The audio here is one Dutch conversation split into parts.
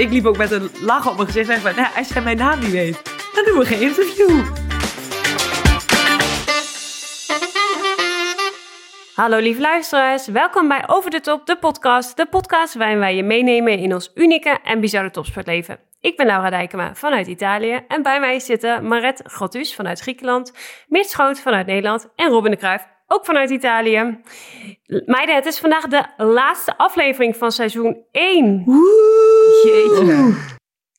Ik liep ook met een lach op mijn gezicht en van, nou, als jij mijn naam niet weet, dan doen we geen interview. Hallo lieve luisteraars, welkom bij Over de Top, de podcast. De podcast waarin wij je meenemen in ons unieke en bizarre topsportleven. Ik ben Laura Dijkema vanuit Italië en bij mij zitten Maret Grotus vanuit Griekenland, Meert Schoot vanuit Nederland en Robin de Cruijff ook vanuit Italië. Meiden, het is vandaag de laatste aflevering van seizoen 1. Jeetje.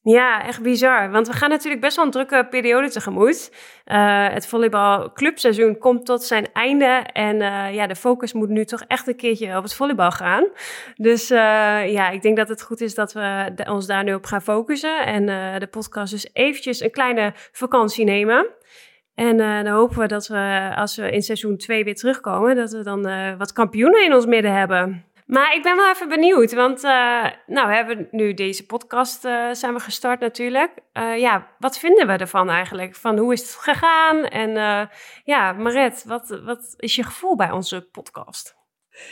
Ja, echt bizar. Want we gaan natuurlijk best wel een drukke periode tegemoet. Uh, het volleybalclubseizoen komt tot zijn einde. En uh, ja, de focus moet nu toch echt een keertje op het volleybal gaan. Dus uh, ja, ik denk dat het goed is dat we ons daar nu op gaan focussen. En de podcast dus eventjes een kleine vakantie nemen. En dan hopen we dat we, als we in seizoen 2 weer terugkomen, dat we dan wat kampioenen in ons midden hebben. Maar ik ben wel even benieuwd, want uh, nou, we hebben nu deze podcast zijn we gestart natuurlijk. Ja, wat vinden we ervan eigenlijk? Van hoe is het gegaan? En ja, Maret, wat, wat is je gevoel bij onze podcast?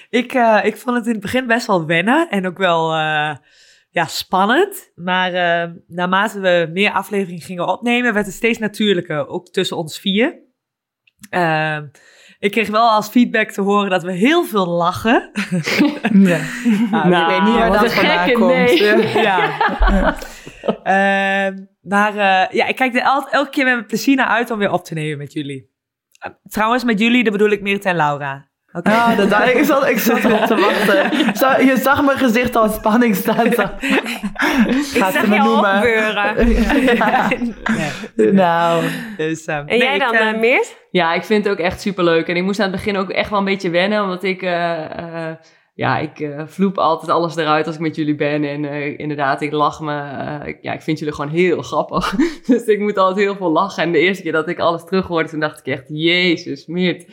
Ik, ik vond het in het begin best wel wennen en ook wel ja, spannend. Maar naarmate we meer afleveringen gingen opnemen, werd het steeds natuurlijker, ook tussen ons vier. Ik kreeg wel als feedback te horen dat we heel veel lachen. Ja. nou, nou, ik weet niet waar dat vandaan komt. Nee. ja. uh, maar uh, ja, ik kijk er el elke keer met plezier naar uit om weer op te nemen met jullie. Trouwens, met jullie, dan bedoel ik Meert en Laura. Okay. Ja, dat, ik, zat, ik zat erop te wachten. Je zag mijn gezicht al spanning staan. Zo. Gaat ze me noemen. gebeuren. ja. nee. Nou. Dus, um, en jij dan, uh, Meert? Ja, ik vind het ook echt superleuk. En ik moest aan het begin ook echt wel een beetje wennen, omdat ik... Uh, uh, ja, ik uh, vloep altijd alles eruit als ik met jullie ben. En uh, inderdaad, ik lach me. Uh, ja, ik vind jullie gewoon heel grappig. dus ik moet altijd heel veel lachen. En de eerste keer dat ik alles terug hoorde, toen dacht ik echt, jezus, Meert.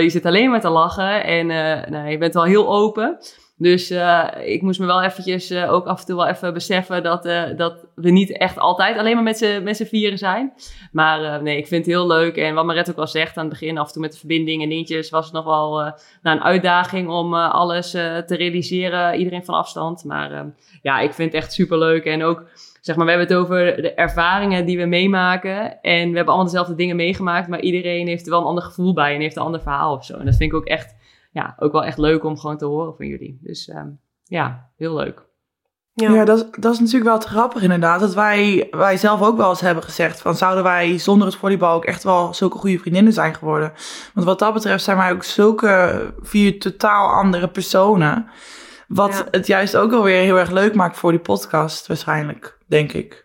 Je zit alleen maar te lachen en nou, je bent wel heel open. Dus uh, ik moest me wel eventjes uh, ook af en toe wel even beseffen dat, dat we niet echt altijd alleen maar met z'n vieren zijn. Maar nee, ik vind het heel leuk. En wat Maret ook al zegt aan het begin, af en toe met de verbinding en dingetjes, was het nog wel nou, een uitdaging om alles te realiseren, iedereen van afstand. Maar ja, ik vind het echt super leuk. En ook, zeg maar, we hebben het over de ervaringen die we meemaken. En we hebben allemaal dezelfde dingen meegemaakt, maar iedereen heeft er wel een ander gevoel bij en heeft een ander verhaal of zo. En dat vind ik ook echt ja, ook wel echt leuk om gewoon te horen van jullie. Dus um, ja, heel leuk. Ja, ja dat, is, dat is natuurlijk wel te grappig inderdaad. Dat wij, wij zelf ook wel eens hebben gezegd van zouden wij zonder het volleybal ook echt wel zulke goede vriendinnen zijn geworden. Want wat dat betreft zijn wij ook zulke vier totaal andere personen. Wat ja. het juist ook wel weer heel erg leuk maakt voor die podcast waarschijnlijk, denk ik.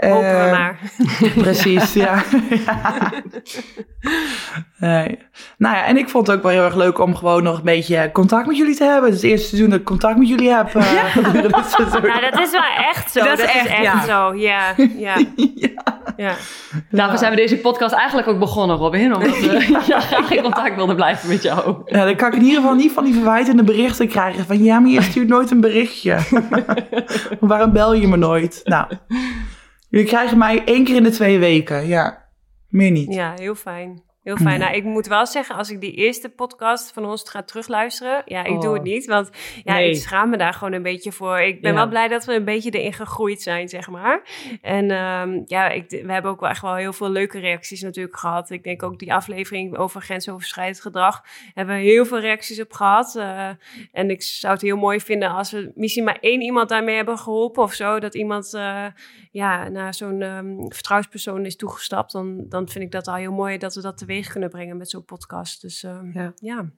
Hopen we maar. Precies, ja. ja. Nee. Nou ja, en ik vond het ook wel heel erg leuk om gewoon nog een beetje contact met jullie te hebben. Het is het eerste seizoen dat ik contact met jullie heb. Uh, ja. nou, dat is wel echt zo. Dat, dat is echt, echt ja. zo, ja. ja. ja. Daarvoor zijn we deze podcast eigenlijk ook begonnen, Robin. Omdat we ja, geen contact wilden blijven met jou. Ja, dan kan ik in ieder geval niet van die verwijtende berichten krijgen. Van ja, maar je stuurt nooit een berichtje. Waarom bel je me nooit? Nou, jullie krijgen mij één keer in de twee weken. Ja, meer niet. Ja, heel fijn. Heel fijn. Nou, ik moet wel zeggen, als ik die eerste podcast van ons ga terugluisteren, ja, ik doe het niet, want ja, nee. ik schaam me daar gewoon een beetje voor. Ik ben ja. wel blij dat we een beetje erin gegroeid zijn, zeg maar. En um, ja, ik, we hebben ook wel echt wel heel veel leuke reacties natuurlijk gehad. Ik denk ook die aflevering over grensoverschrijdend gedrag hebben we heel veel reacties op gehad. Uh, en ik zou het heel mooi vinden als we misschien maar één iemand daarmee hebben geholpen of zo, dat iemand uh, ja, naar zo'n um, vertrouwenspersoon is toegestapt, dan, dan vind ik dat al heel mooi dat we dat teweeg kunnen brengen met zo'n podcast. Dus uh, ja. ja.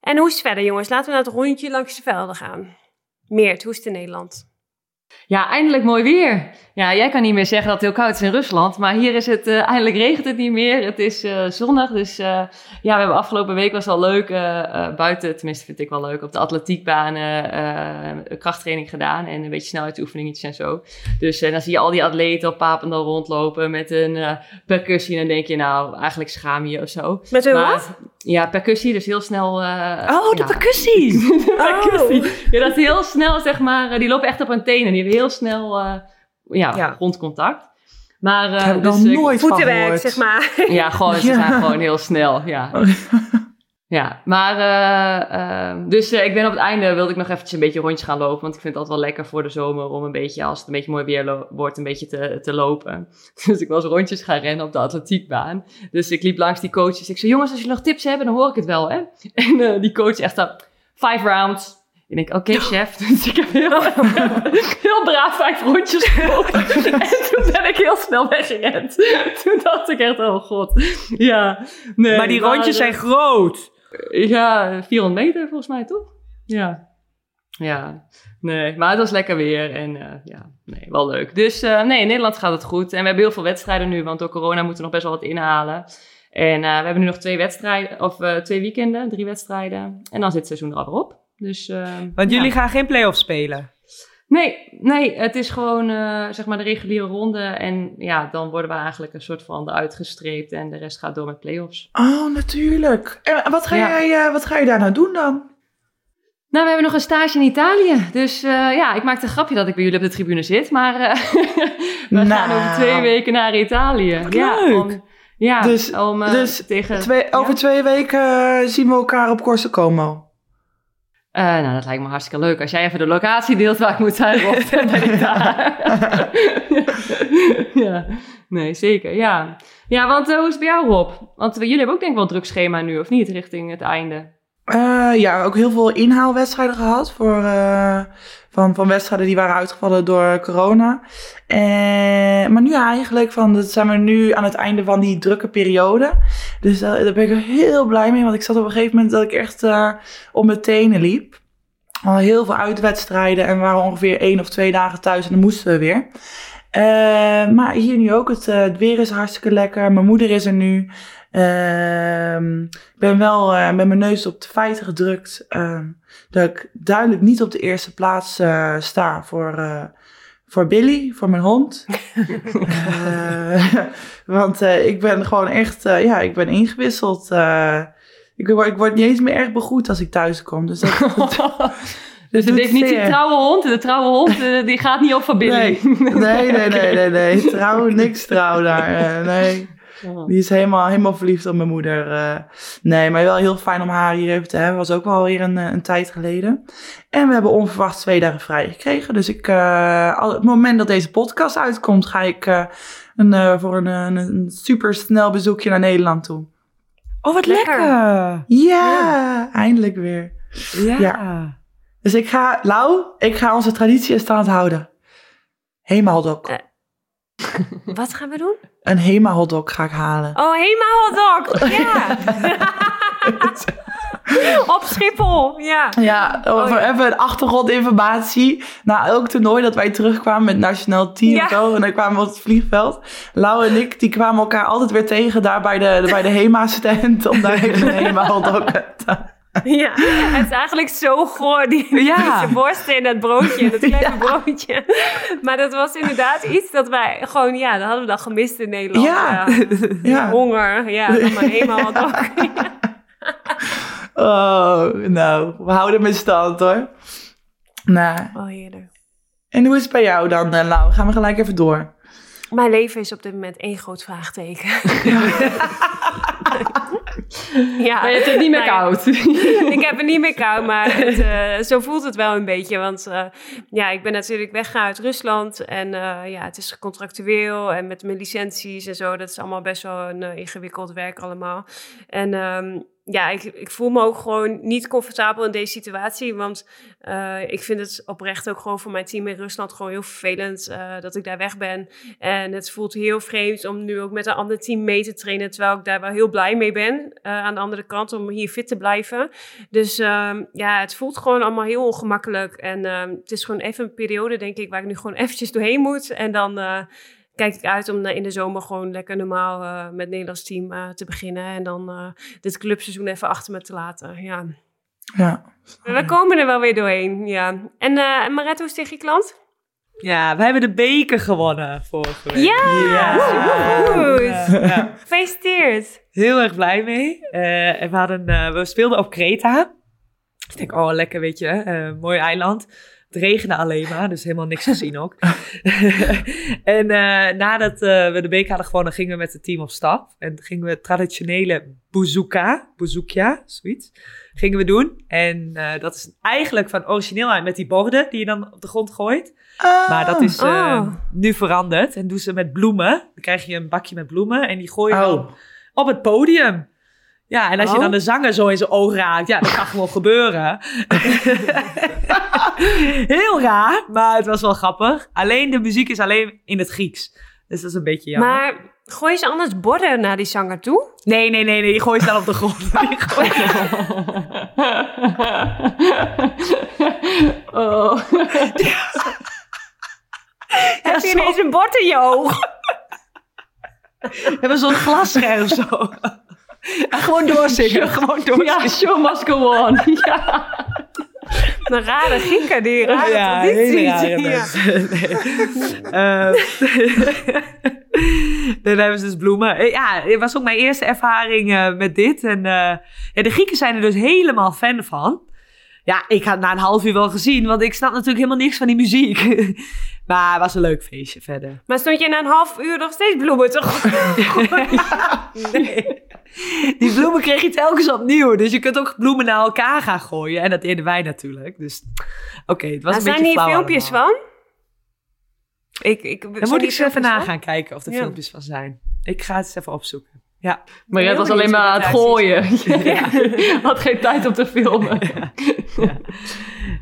En hoe is het verder, jongens? Laten we naar het rondje langs de velden gaan. Meert, hoe is het in Nederland? Ja, eindelijk mooi weer. Ja, jij kan niet meer zeggen dat het heel koud is in Rusland, maar hier is het, uh, eindelijk regent het niet meer. Het is uh, zonnig, dus uh, ja, we hebben afgelopen week was al leuk buiten, tenminste vind ik wel leuk, op de atletiekbanen krachttraining gedaan en een beetje snelheidsoefeningetjes en zo. Dus dan zie je al die atleten op Papendal rondlopen met een percussie en dan denk je nou, eigenlijk schaam je of zo. Met een wat? Ja, percussie, dus heel snel... oh, ja. de percussie! de percussie. Oh. Ja, dat is heel snel, zeg maar, die lopen echt op hun tenen, die hebben heel snel ja, ja. grondcontact. Maar, uh, dus, nooit voetenwerk, zeg maar. Ja, gewoon, ze zijn gewoon heel snel, ja. Ja, maar uh, uh, dus uh, ik ben op het einde wilde ik nog eventjes een beetje rondjes gaan lopen. Want ik vind het altijd wel lekker voor de zomer om een beetje, als het een beetje mooi weer wordt, een beetje te, te lopen. Dus ik was rondjes gaan rennen op de atletiekbaan. Dus ik liep langs die coaches. Ik zei, jongens, als jullie nog tips hebben, dan hoor ik het wel, hè. En die coach echt zo, five rounds, ik denk, oké okay, chef. Dus ik heb heel, heel braaf vijf rondjes gelopen. en toen ben ik heel snel weggerend. Toen dacht ik echt, oh god. Ja, nee, maar die rondjes zijn groot. Ja, 400 meter volgens mij, toch? Ja. Ja, nee, maar het was lekker weer en uh, ja, nee, wel leuk. Dus uh, nee, in Nederland gaat het goed. En we hebben heel veel wedstrijden nu, want door corona moeten we nog best wel wat inhalen. En uh, we hebben nu nog twee wedstrijden, of twee weekenden, drie wedstrijden. En dan zit het seizoen er al weer op. Dus, Want jullie gaan geen play-offs spelen? Nee, nee, het is gewoon uh, zeg maar de reguliere ronde. En ja, dan worden we eigenlijk een soort van eruit gestreept. En de rest gaat door met play-offs. Oh, natuurlijk. En wat ga, ja. jij, uh, wat ga je daar nou doen dan? Nou, we hebben nog een stage in Italië. Dus uh, ja, ik maakte een grapje dat ik bij jullie op de tribune zit. Maar we nou. gaan over twee weken naar Italië. Wat ja, leuk. Om, ja, dus, om dus tegen... Twee, over twee weken zien we elkaar op Corso Como. Uh, nou, dat lijkt me hartstikke leuk. Als jij even de locatie deelt waar ik moet zijn, Rob, dan ben ik daar. ja, nee, zeker, ja. Ja, want uh, hoe is het bij jou, Rob? Want jullie hebben ook denk ik wel een druk schema nu, of niet, richting het einde? Uh, ja, ook heel veel inhaalwedstrijden gehad voor, van, van wedstrijden die waren uitgevallen door corona. En, maar nu eigenlijk, van, zijn we nu aan het einde van die drukke periode. Dus uh, daar ben ik heel blij mee, want ik zat op een gegeven moment dat ik echt uh, op mijn tenen liep. Al heel veel uitwedstrijden en we waren ongeveer één of twee dagen thuis en dan moesten we weer. Uh, maar hier nu ook, het, het, weer is hartstikke lekker. Mijn moeder is er nu. Ehm, ik ben wel met mijn neus op de feiten gedrukt ehm, dat ik duidelijk niet op de eerste plaats sta voor voor Billy, voor mijn hond. want ik ben gewoon echt, ja, ik ben ingewisseld. ik, word, ik word niet eens meer erg begroet als ik thuis kom. Dus dat, dat, dus de definitie trouwe hond, de trouwe hond, die gaat niet op van Billy. Nee, nee, nee, nee, nee, nee. Trouw, niks trouw daar, nee. Die is helemaal, helemaal verliefd op mijn moeder. Uh, nee, maar wel heel fijn om haar hier even te hebben. Was ook wel weer een, een tijd geleden. En we hebben onverwacht twee dagen vrij gekregen. Dus ik, uh, al het moment dat deze podcast uitkomt, ga ik uh, een, voor een, een, een super snel bezoekje naar Nederland toe. Oh, wat lekker. Ja, ja, eindelijk weer. Ja. ja. Dus ik ga, Lau, ik ga onze traditie in stand houden. Hemaldok. Wat gaan we doen? Een Hema hotdog ga ik halen. Oh, Hema hotdog! Ja! Op Schiphol, ja. Ja, oh, ja. even een achtergrondinformatie. Na elk toernooi dat wij terugkwamen met nationaal team ja. zo, en dan kwamen we op het vliegveld. Lau en ik, die kwamen elkaar altijd weer tegen daar bij de, bij de HEMA-stand. Om daar even een HEMA hotdog te Ja, het is eigenlijk zo goor, die, ja. die worsten in dat broodje, dat kleine broodje. Maar dat was inderdaad iets dat wij gewoon, ja, dat hadden we dan gemist in Nederland. Ja. ja. Honger, ja, maar eenmaal wat ook. Oh, nou, we houden met stand hoor. Nou. Oh, heerlijk. En hoe is het bij jou dan, Lau? Gaan we gelijk even door. Mijn leven is op dit moment één groot vraagteken. ja. Maar je hebt het niet meer nou koud. ik heb het niet meer koud, maar het, uh, zo voelt het wel een beetje. Want uh, ja, ik ben natuurlijk weggegaan uit Rusland. En uh, ja, het is contractueel en met mijn licenties en zo. Dat is allemaal best wel een ingewikkeld werk allemaal. En um, ja, ik, ik voel me ook gewoon niet comfortabel in deze situatie. Want uh, ik vind het oprecht ook gewoon voor mijn team in Rusland gewoon heel vervelend uh, dat ik daar weg ben. En het voelt heel vreemd om nu ook met een ander team mee te trainen. Terwijl ik daar wel heel blij mee ben. Uh, aan de andere kant om hier fit te blijven. Dus uh, ja, het voelt gewoon allemaal heel ongemakkelijk. En ehm, het is gewoon even een periode, denk ik, waar ik nu gewoon eventjes doorheen moet. En dan kijk ik uit om in de zomer gewoon lekker normaal uh, met het Nederlands team uh, te beginnen. En dan uh, dit clubseizoen even achter me te laten. Ja. ja. We komen er wel weer doorheen, ja. En uh, Maretto is tegen je klant? Ja, we hebben de beker gewonnen vorige week. Ja, ja. goed. Ja. Gefeliciteerd. Heel erg blij mee. en we, hadden, we speelden op Kreta. Ik denk, oh lekker, weet je, mooi eiland. Het regende alleen maar, dus helemaal niks gezien ook. en uh, nadat uh, we de beker hadden gewonnen, gingen we met het team op stap. En gingen we traditionele bouzouka, bouzoukia, zoiets, gingen we doen. En uh, dat is eigenlijk van origineel uit met die borden die je dan op de grond gooit. Oh. Maar dat is Oh. nu veranderd. En doen ze met bloemen. Dan krijg je een bakje met bloemen en die gooi je Oh. op het podium. Ja, en als je dan de zanger zo in zijn oog raakt, ja, dat kan gewoon gebeuren. Heel raar, maar het was wel grappig. Alleen de muziek is alleen in het Grieks. Dus dat is een beetje jammer. Maar gooi je ze anders borden naar die zanger toe? Nee, nee, nee, nee, die gooi je dan op de grond. Oh. Heb je ineens een bord in je oog? We hebben zo'n glasscherm zo. En gewoon doorzingen, gewoon doorzingen. Ja, show must go on. Ja. Een rare Grieken, die rare ja, tradities. hele rare Ja. Nee. Dan hebben ze dus bloemen. Eh, Ja, het was ook mijn eerste ervaring eh, met dit. En eh, ja, de Grieken zijn er dus helemaal fan van. Ja, ik had na een half uur wel gezien, want ik snap natuurlijk helemaal niks van die muziek. maar het was een leuk feestje verder. Maar stond je na een half uur nog steeds bloemen gooien? Nee. Die bloemen kreeg je telkens opnieuw. Dus je kunt ook bloemen naar elkaar gaan gooien. En dat deden wij natuurlijk. Dus oké, het was een zijn beetje hier flauw filmpjes allemaal. van? Ik, ik, Dan moet ik eens even nagaan kijken of er Ja. filmpjes van zijn. Ik ga het eens even opzoeken. Ja. Maar het was alleen maar aan het gooien. Ja. Had geen tijd om te filmen.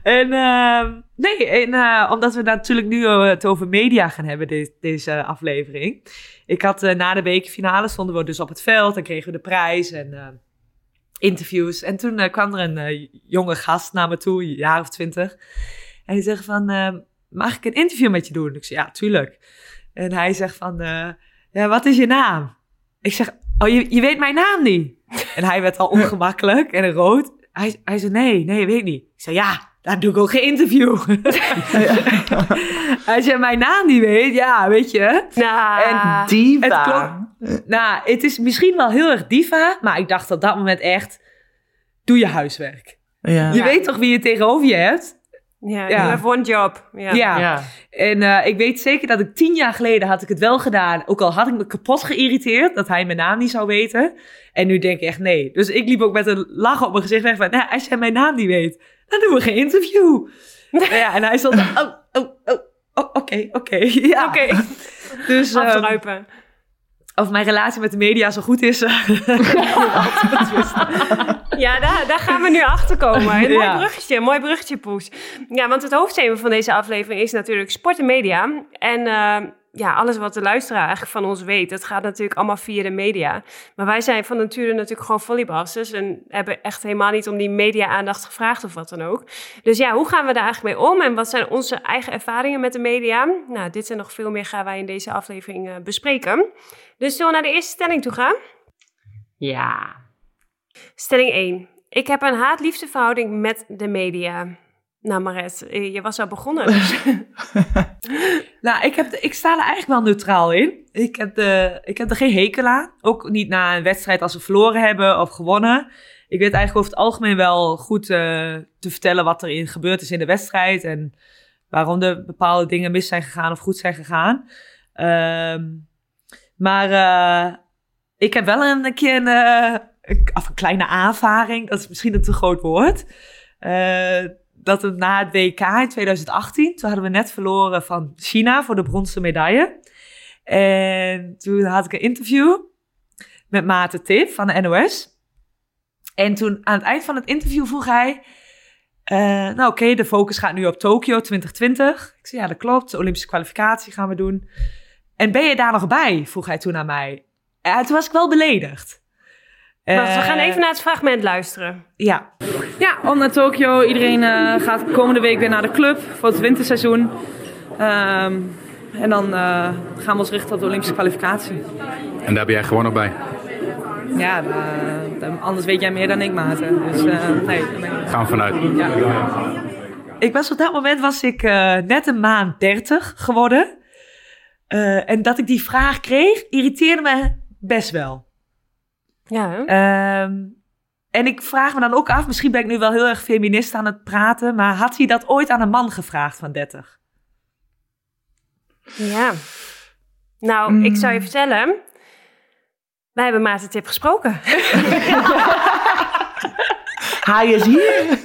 En ehm, nee, en, eh, omdat we natuurlijk nu eh, het over media gaan hebben, de- deze aflevering. Ik had eh, na de bekerfinale stonden we dus op het veld en kregen we de prijs en interviews. En toen kwam er een jonge gast naar me toe, een jaar of twintig. En die zegt van, eh, mag ik een interview met je doen? Ik zei, ja, tuurlijk. En hij zegt van, ja, wat is je naam? Ik zeg, oh, je, je weet mijn naam niet. En hij werd al ongemakkelijk en rood. Hij, hij zei, nee, nee, weet niet. Ik zei, ja, dan doe ik ook geen interview. hij zei, mijn naam niet weet, ja, weet je. Nou, En Diva. Het klonk- Nou, het is misschien wel heel erg diva, maar ik dacht op dat moment echt, doe je huiswerk. Ja. Je weet toch wie je tegenover je hebt? Ja, Ja. you have one job. Ja. Ja. Ja. En eh, ik weet zeker dat ik tien jaar geleden had ik het wel gedaan. Ook al had ik me kapot geïrriteerd dat hij mijn naam niet zou weten. En nu denk ik echt nee. Dus ik liep ook met een lach op mijn gezicht weg van... Nou, als jij mijn naam niet weet, dan doen we geen interview. Ja, en hij stond... Oh, oh, oh, oh, oké, oké. Ja. Oké, Dus ehm, afdruipen. Of mijn relatie met de media zo goed is... eh, Ja, daar, daar gaan we nu achter komen. Een mooi Ja. bruggetje, mooi bruggetje, Poes. Ja, want het hoofdthema van deze aflevering is natuurlijk sport en media. En eh, ja, alles wat de luisteraar eigenlijk van ons weet, dat gaat natuurlijk allemaal via de media. Maar wij zijn van nature natuurlijk gewoon volleybalsters en hebben echt helemaal niet om die media-aandacht gevraagd of wat dan ook. Dus ja, hoe gaan we daar eigenlijk mee om en wat zijn onze eigen ervaringen met de media? Nou, dit en nog veel meer gaan wij in deze aflevering eh, bespreken. Dus zullen we naar de eerste stelling toe gaan? Ja. Stelling 1. Ik heb een haat-liefdeverhouding met de media. Nou, Maret, eh, je was al begonnen. Nou, ik, heb de- ik sta er eigenlijk wel neutraal in. Ik heb, de, ik heb er geen hekel aan. Ook niet na een wedstrijd als we verloren hebben of gewonnen. Ik weet eigenlijk over het algemeen wel goed eh, te vertellen wat er in gebeurd is in de wedstrijd. En waarom er bepaalde dingen mis zijn gegaan of goed zijn gegaan. Ehm, maar eh, ik heb wel een keer een, een- of een kleine aanvaring. Dat is misschien een te groot woord. Dat het na het WK in 2018, toen hadden we net verloren van China voor de bronzen medaille. En toen had ik een interview met Maarten Tip van de NOS. En toen aan het eind van het interview vroeg hij... eh, nou oké, de focus gaat nu op Tokio 2020. Ik zei, ja dat klopt, de Olympische kwalificatie gaan we doen. En ben je daar nog bij? Vroeg hij toen aan mij. En toen was ik wel beledigd. Wacht, we Eh, gaan even naar het fragment luisteren. Ja, Ja, om naar Tokio. Iedereen eh, gaat komende week weer naar de club voor het winterseizoen. Ehm, en dan eh, gaan we ons richten op de Olympische kwalificatie. En daar ben jij gewoon nog bij. Ja, eh, dan- anders weet jij meer dan ik, Maarten. Dus eh, nee, Gaan we vanuit. ja. ik was op dat moment was ik eh, net een maand 30 geworden. Eh, en dat ik die vraag kreeg, irriteerde me best wel. Ja? Ehm, en ik vraag me dan ook af, misschien ben ik nu wel heel erg feminist aan het praten, maar had hij dat ooit aan een man gevraagd van 30? ja. Nou, ik zou je vertellen. Wij hebben Maarten Tip gesproken. Hij is hier.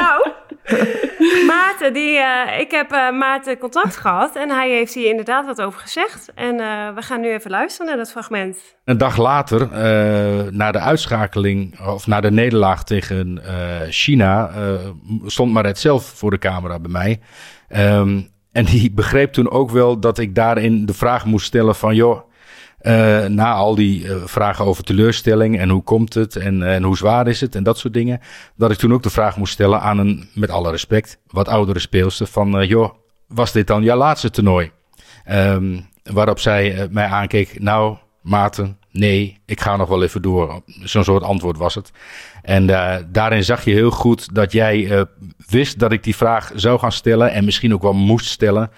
nou, Maarten, die, eh, ik heb eh, Maarten contact gehad en hij heeft hier inderdaad wat over gezegd. En eh, we gaan nu even luisteren naar dat fragment. Een dag later, na de uitschakeling, of na de nederlaag tegen China, stond Maret zelf voor de camera bij mij. Ehm, en die begreep toen ook wel dat ik daarin de vraag moest stellen van, joh, eh, na al die eh, vragen over teleurstelling en hoe komt het en, en hoe zwaar is het en dat soort dingen, dat ik toen ook de vraag moest stellen aan een, met alle respect, wat oudere speelster van, eh, joh, was dit dan jouw laatste toernooi? Ehm, waarop zij eh, mij aankeek, nou Maarten, nee, ik ga nog wel even door. Zo'n soort antwoord was het. En eh, daarin zag je heel goed dat jij eh, wist dat ik die vraag zou gaan stellen en misschien ook wel moest stellen.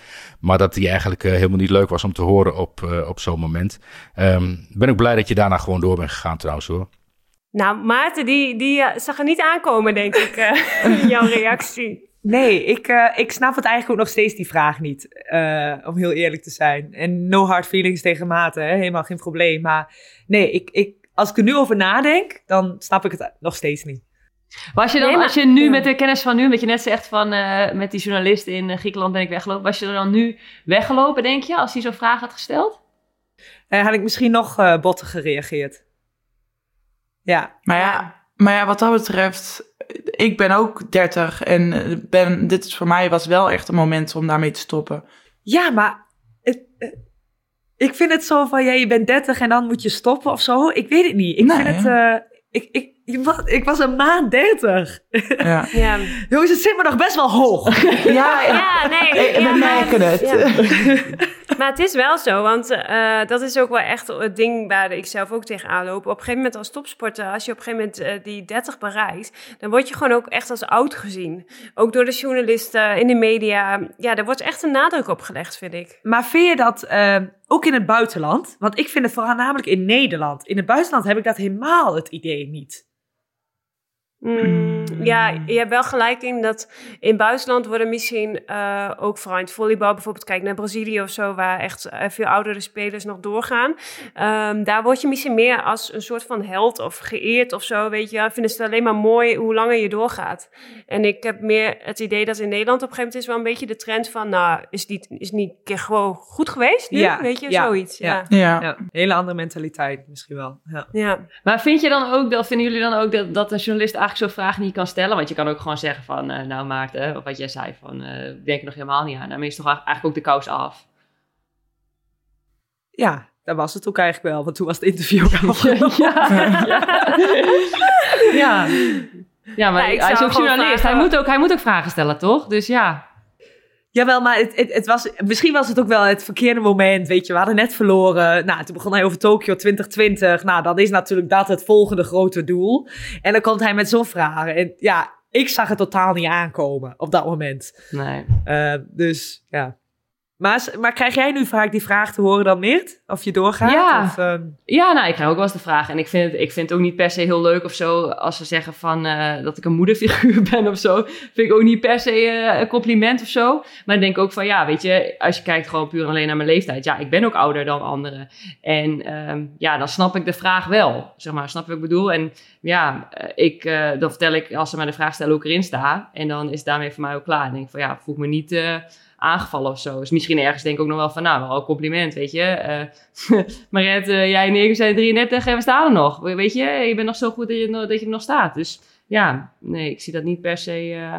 Maar dat die eigenlijk eh, helemaal niet leuk was om te horen op, eh, op zo'n moment. Ehm, ben ik blij dat je daarna gewoon door bent gegaan trouwens hoor. Nou, Maarten, die, die eh, zag er niet aankomen, denk ik, eh, jouw reactie. Nee, ik, eh, ik snap het eigenlijk ook nog steeds die vraag niet, eh, om heel eerlijk te zijn. En no hard feelings tegen Maarten, hè? helemaal geen probleem. Maar nee, ik, ik, als ik er nu over nadenk, dan snap ik het nog steeds niet. Was je dan, Nee, maar- als je nu ja. met de kennis van nu, omdat je net zegt van eh, met die journalist in eh, Griekenland ben ik weggelopen, was je er dan nu weggelopen, denk je, als hij zo'n vraag had gesteld? En had ik misschien nog eh botter gereageerd. Ja, Maar ja, maar ja, wat dat betreft, ik ben ook 30 en eh, ben, dit is voor mij was wel echt een moment om daarmee te stoppen. ja maar het, eh, ik vind het zo van, ja, je bent 30 en dan moet je stoppen of zo. Ik weet het niet. Ik Nee, vind het, eh, ik, ik, ik, was, ik was een maand 30. Ja, Ja, Jongens, het zit me nog best wel hoog. ja, ja. nee. Eh, ja, we maar- merken het. ja. Maar het is wel zo, want eh, dat is ook wel echt het ding waar ik zelf ook tegenaan loop. Op een gegeven moment als topsporter, als je op een gegeven moment eh, die 30 bereikt, dan word je gewoon ook echt als oud gezien. Ook door de journalisten, in de media. Ja, daar wordt echt een nadruk op gelegd, vind ik. Maar vind je dat eh, ook in het buitenland? Want ik vind het voornamelijk in Nederland. In het buitenland heb ik dat helemaal het idee niet. Mm, ja, je hebt wel gelijk in dat in buitenland worden misschien eh, ook vooral in het volleybal, bijvoorbeeld kijk naar Brazilië of zo, waar echt eh, veel oudere spelers nog doorgaan. Ehm, daar word je misschien meer als een soort van held of geëerd of zo, weet je. Vinden ze het alleen maar mooi hoe langer je doorgaat. En ik heb meer het idee dat in Nederland op een gegeven moment is wel een beetje de trend van, nou, is niet, is niet keer gewoon goed geweest nu? Ja, weet je, ja, zoiets. Ja. ja. Ja. Ja. Ja, hele andere mentaliteit misschien wel. Ja. Maar vind je dan ook, dat, vinden jullie dan ook dat, dat een journalist eigenlijk zo'n vraag niet kan stellen? Want je kan ook gewoon zeggen van, eh, nou Maarten, of wat jij zei van, eh, ik denk er nog helemaal niet aan. Nou, is toch eigenlijk ook de kous af. ja, dat was het ook eigenlijk wel. Want toen was het interview ook afgelopen. ja, ja. ja. Ja, maar Ja, hij is ook journalist. vragen- Hij, moet ook, hij moet ook vragen stellen, toch? Dus ja. Jawel, maar het, het, het was, misschien was het ook wel het verkeerde moment. Weet je, we hadden net verloren. Nou, toen begon hij over Tokio 2020. Nou, dan is natuurlijk dat het volgende grote doel. En dan komt hij met zo'n vraag. En ja, ik zag het totaal niet aankomen op dat moment. Nee. Eh, dus ja. Maar, maar krijg jij nu vaak die vraag te horen dan niet? Of je doorgaat? Ja. Of, ehm, Ja, nou, ik krijg ook wel eens de vraag. En ik vind, het, ik vind het ook niet per se heel leuk of zo. Als ze zeggen van, eh, dat ik een moederfiguur ben of zo. Vind ik ook niet per se eh, een compliment of zo. Maar ik denk ook van, ja, weet je. Als je kijkt gewoon puur alleen naar mijn leeftijd. Ja, ik ben ook ouder dan anderen. En ehm, ja, dan snap ik de vraag wel. Zeg maar, snap je wat ik bedoel? En ja, eh, ik, dan vertel ik als ze mij de vraag stellen hoe ik erin sta. En dan is het daarmee voor mij ook klaar. En denk ik van, ja, voel ik me niet... eh, aangevallen of zo. Dus misschien ergens denk ik ook nog wel van, nou, wel een compliment, weet je. Uh, Mariette, jij en ik zijn 33 en we staan er nog. Weet je, je bent nog zo goed dat je, dat je er nog staat. Dus ja, nee, ik zie dat niet per se... Uh,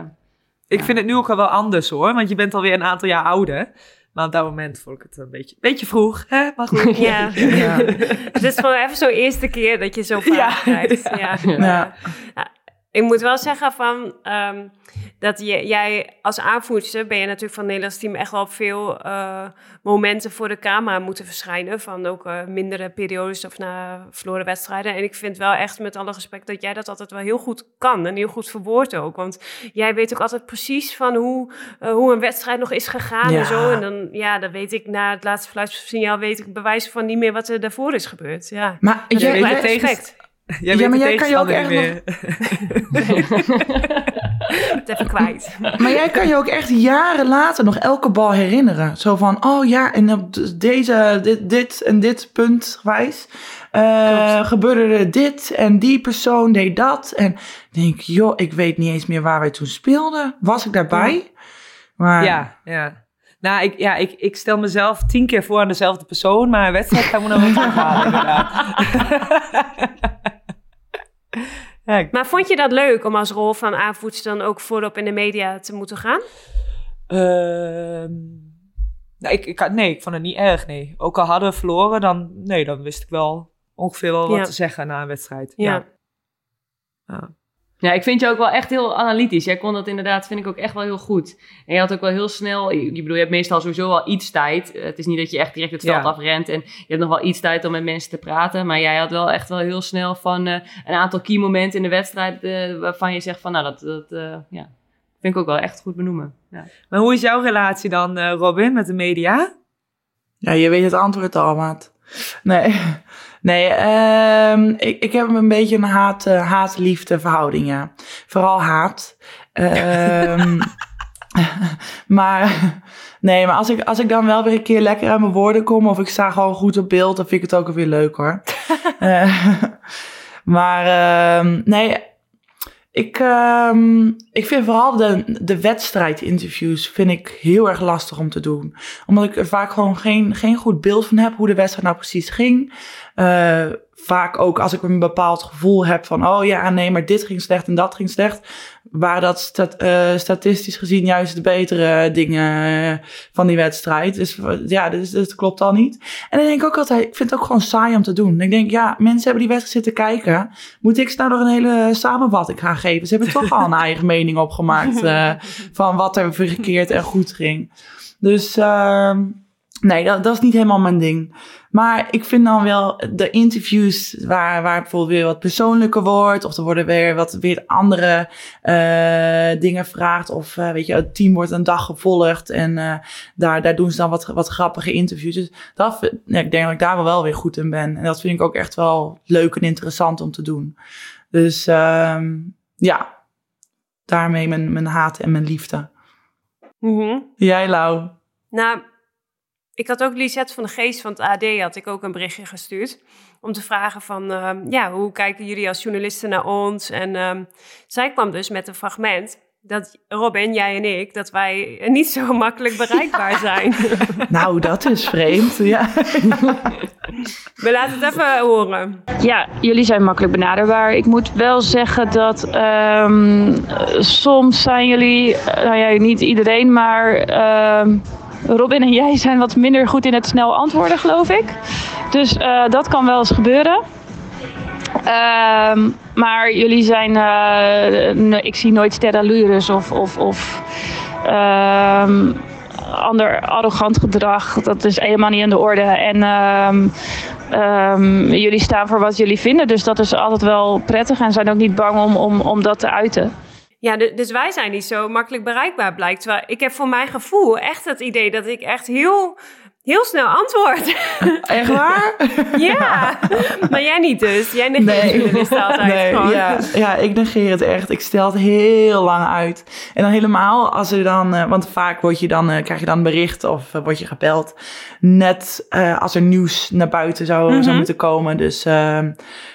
ik vind het nu ook al wel anders hoor, want je bent alweer een aantal jaar ouder. Maar op dat moment vond ik het een beetje, beetje vroeg. Hè? Maar goed. Ja. ja. het is gewoon even zo'n eerste keer dat je zo vaak ja. krijgt. Ja. Ik moet wel zeggen van, um, dat je, jij als aanvoerster ben je natuurlijk van het Nederlands team echt wel op veel uh, momenten voor de camera moeten verschijnen. Van ook uh, mindere periodes of na verloren wedstrijden. En ik vind wel echt met alle respect dat jij dat altijd wel heel goed kan. En heel goed verwoordt ook. Want jij weet ook altijd precies van hoe, uh, hoe een wedstrijd nog is gegaan ja. en zo. En dan, ja, dan weet ik na het laatste fluitsignaal weet ik bewijs van niet meer wat er daarvoor is gebeurd. Ja. Maar jij, jij, respect. Jij ja, maar jij kan je ook echt meer. het even kwijt. Maar jij kan je ook echt jaren later nog elke bal herinneren. Zo van, oh ja, en op deze, dit, dit en dit punt wijs uh, gebeurde er dit en die persoon deed dat. En denk, joh, ik weet niet eens meer waar wij toen speelden. Was ik daarbij? Maar... Ja, ja. Nou, ik, ja, ik, ik stel mezelf tien keer voor aan dezelfde persoon, maar een wedstrijd gaan we nog wel terughalen, inderdaad. ja, maar vond je dat leuk om als rol van aanvoedster dan ook voorop in de media te moeten gaan? Uh, nou, ik, ik, nee, ik vond het niet erg, nee. Ook al hadden we verloren, dan, nee, dan wist ik wel ongeveer wel wat te zeggen na een wedstrijd. ja. ja. Ja, ik vind je ook wel echt heel analytisch. Jij kon dat inderdaad, vind ik ook echt wel heel goed. En je had ook wel heel snel, ik bedoel, je hebt meestal sowieso wel iets tijd. Het is niet dat je echt direct het veld ja. afrent en je hebt nog wel iets tijd om met mensen te praten. Maar jij had wel echt wel heel snel van uh, een aantal key momenten in de wedstrijd uh, waarvan je zegt van, nou, dat, dat uh, ja, vind ik ook wel echt goed benoemen. Ja. Maar hoe is jouw relatie dan, Robin, met de media? Ja, je weet het antwoord al, maat. Nee, nee um, ik, ik heb een beetje een haat, uh, haat-liefde verhouding, ja. Vooral haat. Um, maar nee, maar als ik, als ik dan wel weer een keer lekker aan mijn woorden kom... of ik sta gewoon goed op beeld, dan vind ik het ook weer leuk, hoor. uh, maar um, nee, ik, um, ik vind vooral de, de wedstrijdinterviews vind ik heel erg lastig om te doen. Omdat ik er vaak gewoon geen, geen goed beeld van heb hoe de wedstrijd nou precies ging. Uh, vaak ook als ik een bepaald gevoel heb van, oh ja, nee, maar dit ging slecht en dat ging slecht. Waar dat stat, uh, statistisch gezien juist de betere dingen van die wedstrijd. Dus ja, dit, dit klopt al niet. En dan denk ik ook altijd, ik vind het ook gewoon saai om te doen. Ik denk, ja, mensen hebben die wedstrijd zitten kijken. Moet ik ze nou nog een hele samenvatting gaan geven? Ze hebben toch al een eigen mening opgemaakt uh, van wat er verkeerd en goed ging. Dus uh, nee, dat, dat is niet helemaal mijn ding. Maar ik vind dan wel de interviews waar, waar bijvoorbeeld weer wat persoonlijker wordt. Of er worden weer wat weer andere uh, dingen gevraagd. Of uh, weet je, het team wordt een dag gevolgd. En uh, daar, daar doen ze dan wat, wat grappige interviews. Dus dat, ja, ik denk dat ik daar wel weer goed in ben. En dat vind ik ook echt wel leuk en interessant om te doen. Dus um, ja, daarmee mijn, mijn haat en mijn liefde. Mm -hmm. Jij, Lau? Nou, ik had ook Lisette van de Geest van het AD had ik ook een berichtje gestuurd. Om te vragen van, uh, ja, hoe kijken jullie als journalisten naar ons? En uh, zij kwam dus met een fragment dat Robin, jij en ik, dat wij niet zo makkelijk bereikbaar zijn. nou, dat is vreemd, ja. We laten het even horen. Ja, jullie zijn makkelijk benaderbaar. Ik moet wel zeggen dat um, soms zijn jullie, nou ja, niet iedereen, maar... Robin en jij zijn wat minder goed in het snel antwoorden, geloof ik. Dus uh, dat kan wel eens gebeuren. Uh, maar jullie zijn, uh, ik zie nooit sterralures of, of, of uh, ander arrogant gedrag. Dat is helemaal niet aan de orde. En ehm, jullie staan voor wat jullie vinden. Dus dat is altijd wel prettig en zijn ook niet bang om, om, om dat te uiten. Ja, dus wij zijn niet zo makkelijk bereikbaar, blijkt. Terwijl ik heb voor mijn gevoel echt het idee dat ik echt heel heel snel antwoord. Echt waar? ja, maar jij niet dus. Jij negeert Nee. journalisten altijd Nee, gewoon. ja, ja, ik negeer het echt. Ik stel het heel lang uit. En dan helemaal als er dan, eh, want vaak word je dan, eh, krijg je dan een bericht of eh, word je gebeld. Net als er nieuws naar buiten zou, zou Mhm. moeten komen. Dus, ehm,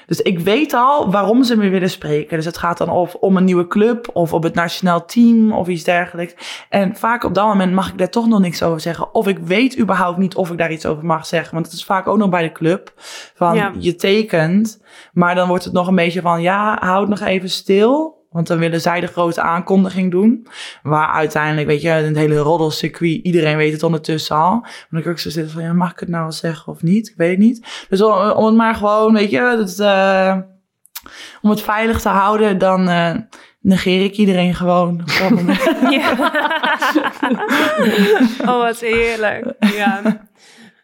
dus ik weet al waarom ze me willen spreken. Dus het gaat dan of om een nieuwe club of op het nationaal team of iets dergelijks. En vaak op dat moment mag ik daar toch nog niks over zeggen. Of ik weet überhaupt niet of ik daar iets over mag zeggen. Want het is vaak ook nog bij de club. Van Ja. je tekent, maar dan wordt het nog een beetje van ja, houd nog even stil. Want dan willen zij de grote aankondiging doen. Waar uiteindelijk, weet je, het hele roddelcircuit, iedereen weet het ondertussen al. Maar dan kan ik zo zitten van, ja, mag ik het nou wel zeggen of niet? Ik weet het niet. Dus om, om het maar gewoon, weet je, dat, eh, om het veilig te houden, dan eh, negeer ik iedereen gewoon. oh, wat heerlijk. Ja.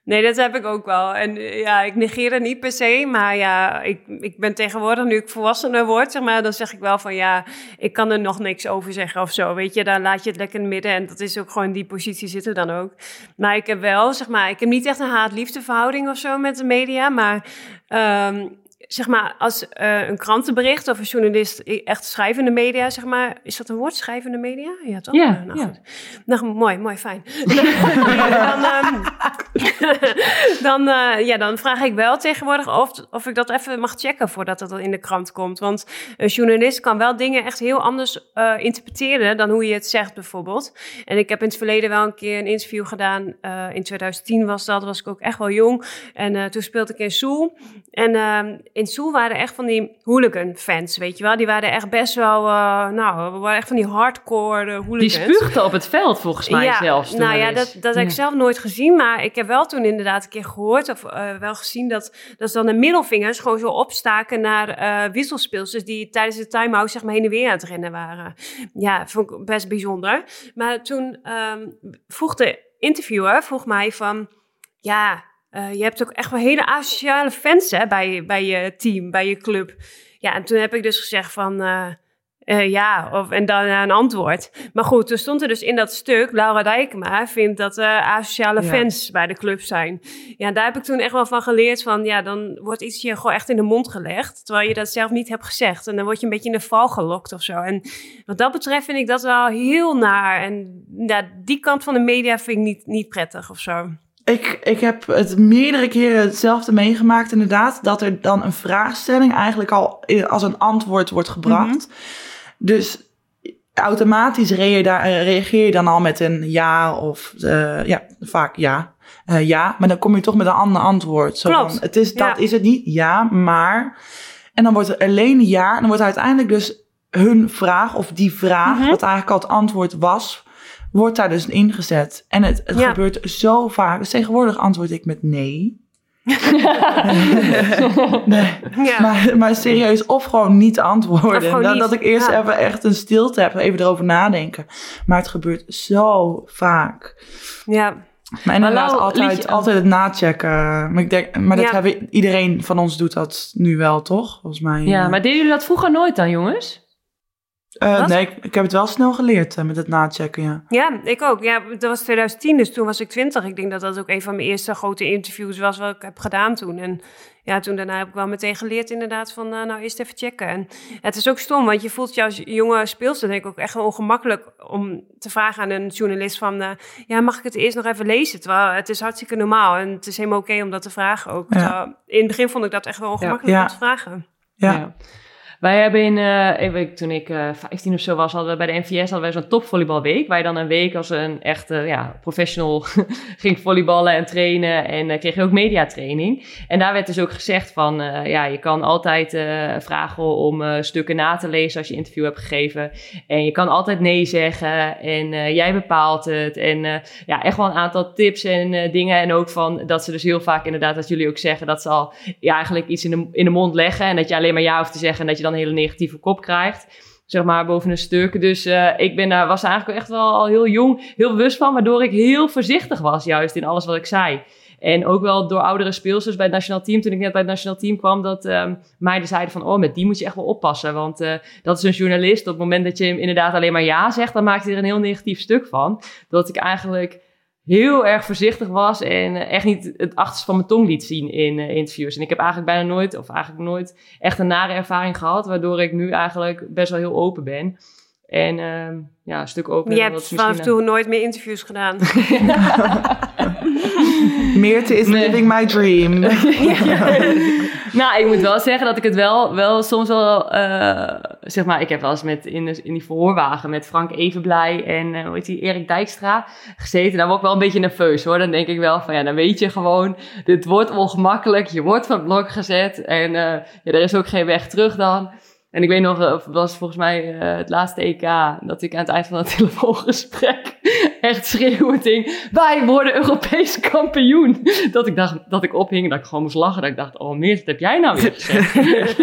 Nee, dat heb ik ook wel. En eh, ja, ik negeer het niet per se. Maar ja, ik, ik ben tegenwoordig, nu ik volwassener word, zeg maar, dan zeg ik wel van ja, ik kan er nog niks over zeggen of zo. Weet je, dan laat je het lekker in het midden. En dat is ook gewoon, die positie zit er dan ook. Maar ik heb wel, zeg maar, ik heb niet echt een haat-liefde verhouding of zo met de media. Maar ehm, zeg maar, als eh, een krantenbericht of een journalist echt schrijvende media, zeg maar, is dat een woord, schrijvende media? Ja, toch? Ja, nou, ja. goed. Nou, mooi, mooi, fijn. dan, ehm, dan, eh, ja, dan vraag ik wel tegenwoordig of, of ik dat even mag checken voordat dat in de krant komt. Want een journalist kan wel dingen echt heel anders eh, interpreteren dan hoe je het zegt, bijvoorbeeld. En ik heb in het verleden wel een keer een interview gedaan. eh, in 2010 was dat, was ik ook echt wel jong. En toen speelde ik in Soel. En ehm, in Soel waren echt van die hooligan-fans, weet je wel. Die waren echt best wel, nou, we waren echt van die hardcore eh, Die hooligans. spuugde op het veld volgens mij zelfs. toen Nou ja, dat, dat heb ik zelf nooit gezien. Maar ik heb wel toen inderdaad een keer gehoord of eh, wel gezien dat, dat ze dan de middelvingers gewoon zo opstaken naar wisselspeelsters die tijdens de time-out zeg maar heen en weer aan het rennen waren. Ja, vond ik best bijzonder. Maar toen ehm, vroeg de interviewer vroeg mij van, ja, eh, je hebt ook echt wel hele asociale fans hè, bij, bij je team, bij je club. Ja, en toen heb ik dus gezegd van... eh, ja, of, en dan een antwoord. Maar goed, toen stond er dus in dat stuk... Laura Dijkema vindt dat er asociale Ja. fans bij de club zijn. Ja, daar heb ik toen echt wel van geleerd van... ja, dan wordt iets je gewoon echt in de mond gelegd... terwijl je dat zelf niet hebt gezegd. En dan word je een beetje in de val gelokt of zo. En wat dat betreft vind ik dat wel heel naar. En ja, die kant van de media vind ik niet, niet prettig of zo. Ik, ik heb het meerdere keren hetzelfde meegemaakt, inderdaad. Dat er dan een vraagstelling eigenlijk al i- als een antwoord wordt gebracht. Dus automatisch eh, reageer je dan al met een ja of eh, ja, vaak ja. Eh, ja, maar dan kom je toch met een ander antwoord. Zo Klopt. Van, het is, dat Ja. is het niet, ja, maar. En dan wordt er alleen ja. En dan wordt uiteindelijk dus hun vraag of die vraag, Mhm. wat eigenlijk al het antwoord was, wordt daar dus ingezet. En het, het Ja. gebeurt zo vaak. Dus tegenwoordig antwoord ik met nee. nee. Ja. Maar, maar serieus, of gewoon niet antwoorden. gewoon Dan niet, dat ik eerst ja. even echt een stilte heb, even erover nadenken. Maar het gebeurt zo vaak. ja. Maar inderdaad, altijd, liedje- altijd het nachecken. Maar, ik denk, maar dat Ja. hebben, iedereen van ons doet dat nu wel, toch? Volgens mij. Ja, eh. maar deden jullie dat vroeger nooit dan, jongens? Eh, nee, ik, ik heb het wel snel geleerd eh, met het nachecken, ja. Ja, ik ook. Ja, dat was 2010, dus toen was ik 20. Ik denk dat dat ook een van mijn eerste grote interviews was wat ik heb gedaan toen. En ja, toen daarna heb ik wel meteen geleerd inderdaad van, eh, nou eerst even checken. En het is ook stom, want je voelt je als jonge speelster denk ik ook echt wel ongemakkelijk om te vragen aan een journalist van, eh, ja, mag ik het eerst nog even lezen? Terwijl het is hartstikke normaal en het is helemaal oké om dat te vragen ook. Ja. Terwijl in het begin vond ik dat echt wel ongemakkelijk Ja. om te vragen. Ja. Wij hebben in, eh, toen ik eh 15 of zo was, hadden we bij de NVS hadden wij zo'n topvolleybalweek. Waar je dan een week als een echte ja, professional ging volleyballen en trainen. En eh, kreeg je ook mediatraining. En daar werd dus ook gezegd van, ja, je kan altijd vragen om stukken na te lezen als je interview hebt gegeven. En je kan altijd nee zeggen en jij bepaalt het. En ja, echt wel een aantal tips en dingen. En ook van dat ze dus heel vaak inderdaad, dat jullie ook zeggen, dat ze al ja, eigenlijk iets in de, in de mond leggen. En dat je alleen maar ja hoeft te zeggen en dat je dan een hele negatieve kop krijgt. Zeg maar boven een stuk. Dus eh, ik ben daar, was eigenlijk echt wel al heel jong, heel bewust van. Waardoor ik heel voorzichtig was, juist in alles wat ik zei. En ook wel door oudere speelsters bij het nationaal team. Toen ik net bij het nationaal team kwam, dat ehm meiden zeiden van... oh, met die moet je echt wel oppassen. Want eh, dat is een journalist. Op het moment dat je hem inderdaad alleen maar ja zegt... dan maakt hij er een heel negatief stuk van. Dat ik eigenlijk heel erg voorzichtig was en eh, echt niet het achterste van mijn tong liet zien in uh, interviews. En ik heb eigenlijk bijna nooit, of eigenlijk nooit, echt een nare ervaring gehad, waardoor ik nu eigenlijk best wel heel open ben. En uh, ja, een stuk open. Je hebt vanaf toen nooit meer interviews gedaan. Meerte is nee. living my dream. nou, ik moet wel zeggen dat ik het wel, wel soms wel, uh, zeg maar, ik heb wel eens met in, in die verhoorwagen met Frank Evenblij en uh, hoe heet die, Erik Dijkstra gezeten. Daar word ik wel een beetje nerveus hoor. Dan denk ik wel van ja, dan weet je gewoon, dit wordt ongemakkelijk. Je wordt van het blok gezet en ja, er is ook geen weg terug dan. En ik weet nog, het was volgens mij uh, het laatste EK, dat ik aan het eind van het telefoongesprek echt schreeuwend ding, wij worden Europees kampioen. Dat ik dacht, dat ik ophing, dat ik gewoon moest lachen. Dat ik dacht, oh meer, wat heb jij nou weer gezegd?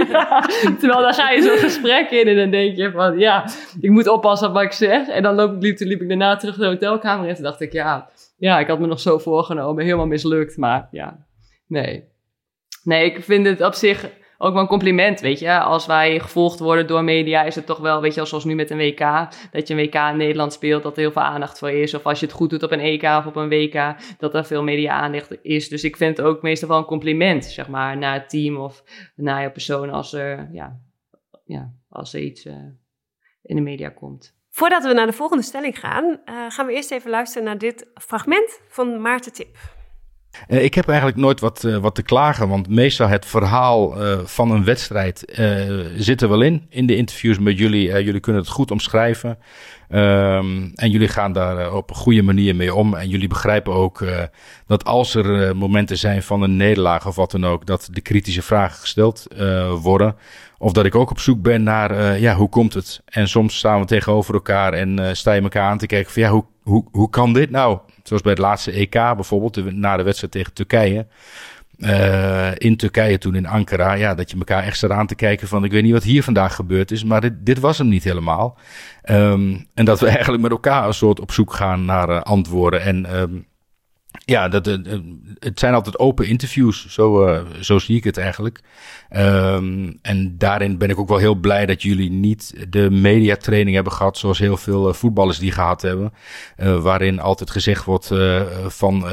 ja, terwijl dan ga je zo'n gesprek in en dan denk je van, ja, ik moet oppassen op wat ik zeg. En dan loop, liep, liep ik daarna terug de hotelkamer en toen dacht ik, ja, ja, ik had me nog zo voorgenomen, helemaal mislukt. Maar ja, nee. Nee, ik vind het op zich ook wel een compliment, weet je. Als wij gevolgd worden door media, is het toch wel, weet je, zoals nu met een WK, dat je een WK in Nederland speelt, dat er heel veel aandacht voor is. Of als je het goed doet op een EK of op een WK, dat er veel media-aandacht is. Dus ik vind het ook meestal wel een compliment, zeg maar, naar het team of naar je persoon als er, ja, ja, als er iets uh, in de media komt. Voordat we naar de volgende stelling gaan, uh, gaan we eerst even luisteren naar dit fragment van Maarten Tip. Uh, ik heb eigenlijk nooit wat, uh, wat te klagen, want meestal het verhaal uh, van een wedstrijd zit er wel in. In de interviews met jullie, jullie kunnen het goed omschrijven. Um, en jullie gaan daar op een goede manier mee om. En jullie begrijpen ook dat als er momenten zijn van een nederlaag of wat dan ook, dat de kritische vragen gesteld worden. Of dat ik ook op zoek ben naar, ja, hoe komt het? En soms staan we tegenover elkaar en sta je elkaar aan te kijken van, ja, hoe, hoe, hoe kan dit nou? Zoals bij het laatste EK bijvoorbeeld, na de wedstrijd tegen Turkije. Uh, in Turkije toen in Ankara, ja, dat je elkaar echt staat aan te kijken van, ik weet niet wat hier vandaag gebeurd is, maar dit, dit was hem niet helemaal. Um, en dat we eigenlijk met elkaar een soort op zoek gaan naar uh, antwoorden. En um, ja, dat, uh, het zijn altijd open interviews, zo, uh, zo zie ik het eigenlijk. Um, en daarin ben ik ook wel heel blij dat jullie niet de mediatraining hebben gehad, zoals heel veel uh, voetballers die gehad hebben. Uh, waarin altijd gezegd wordt uh, van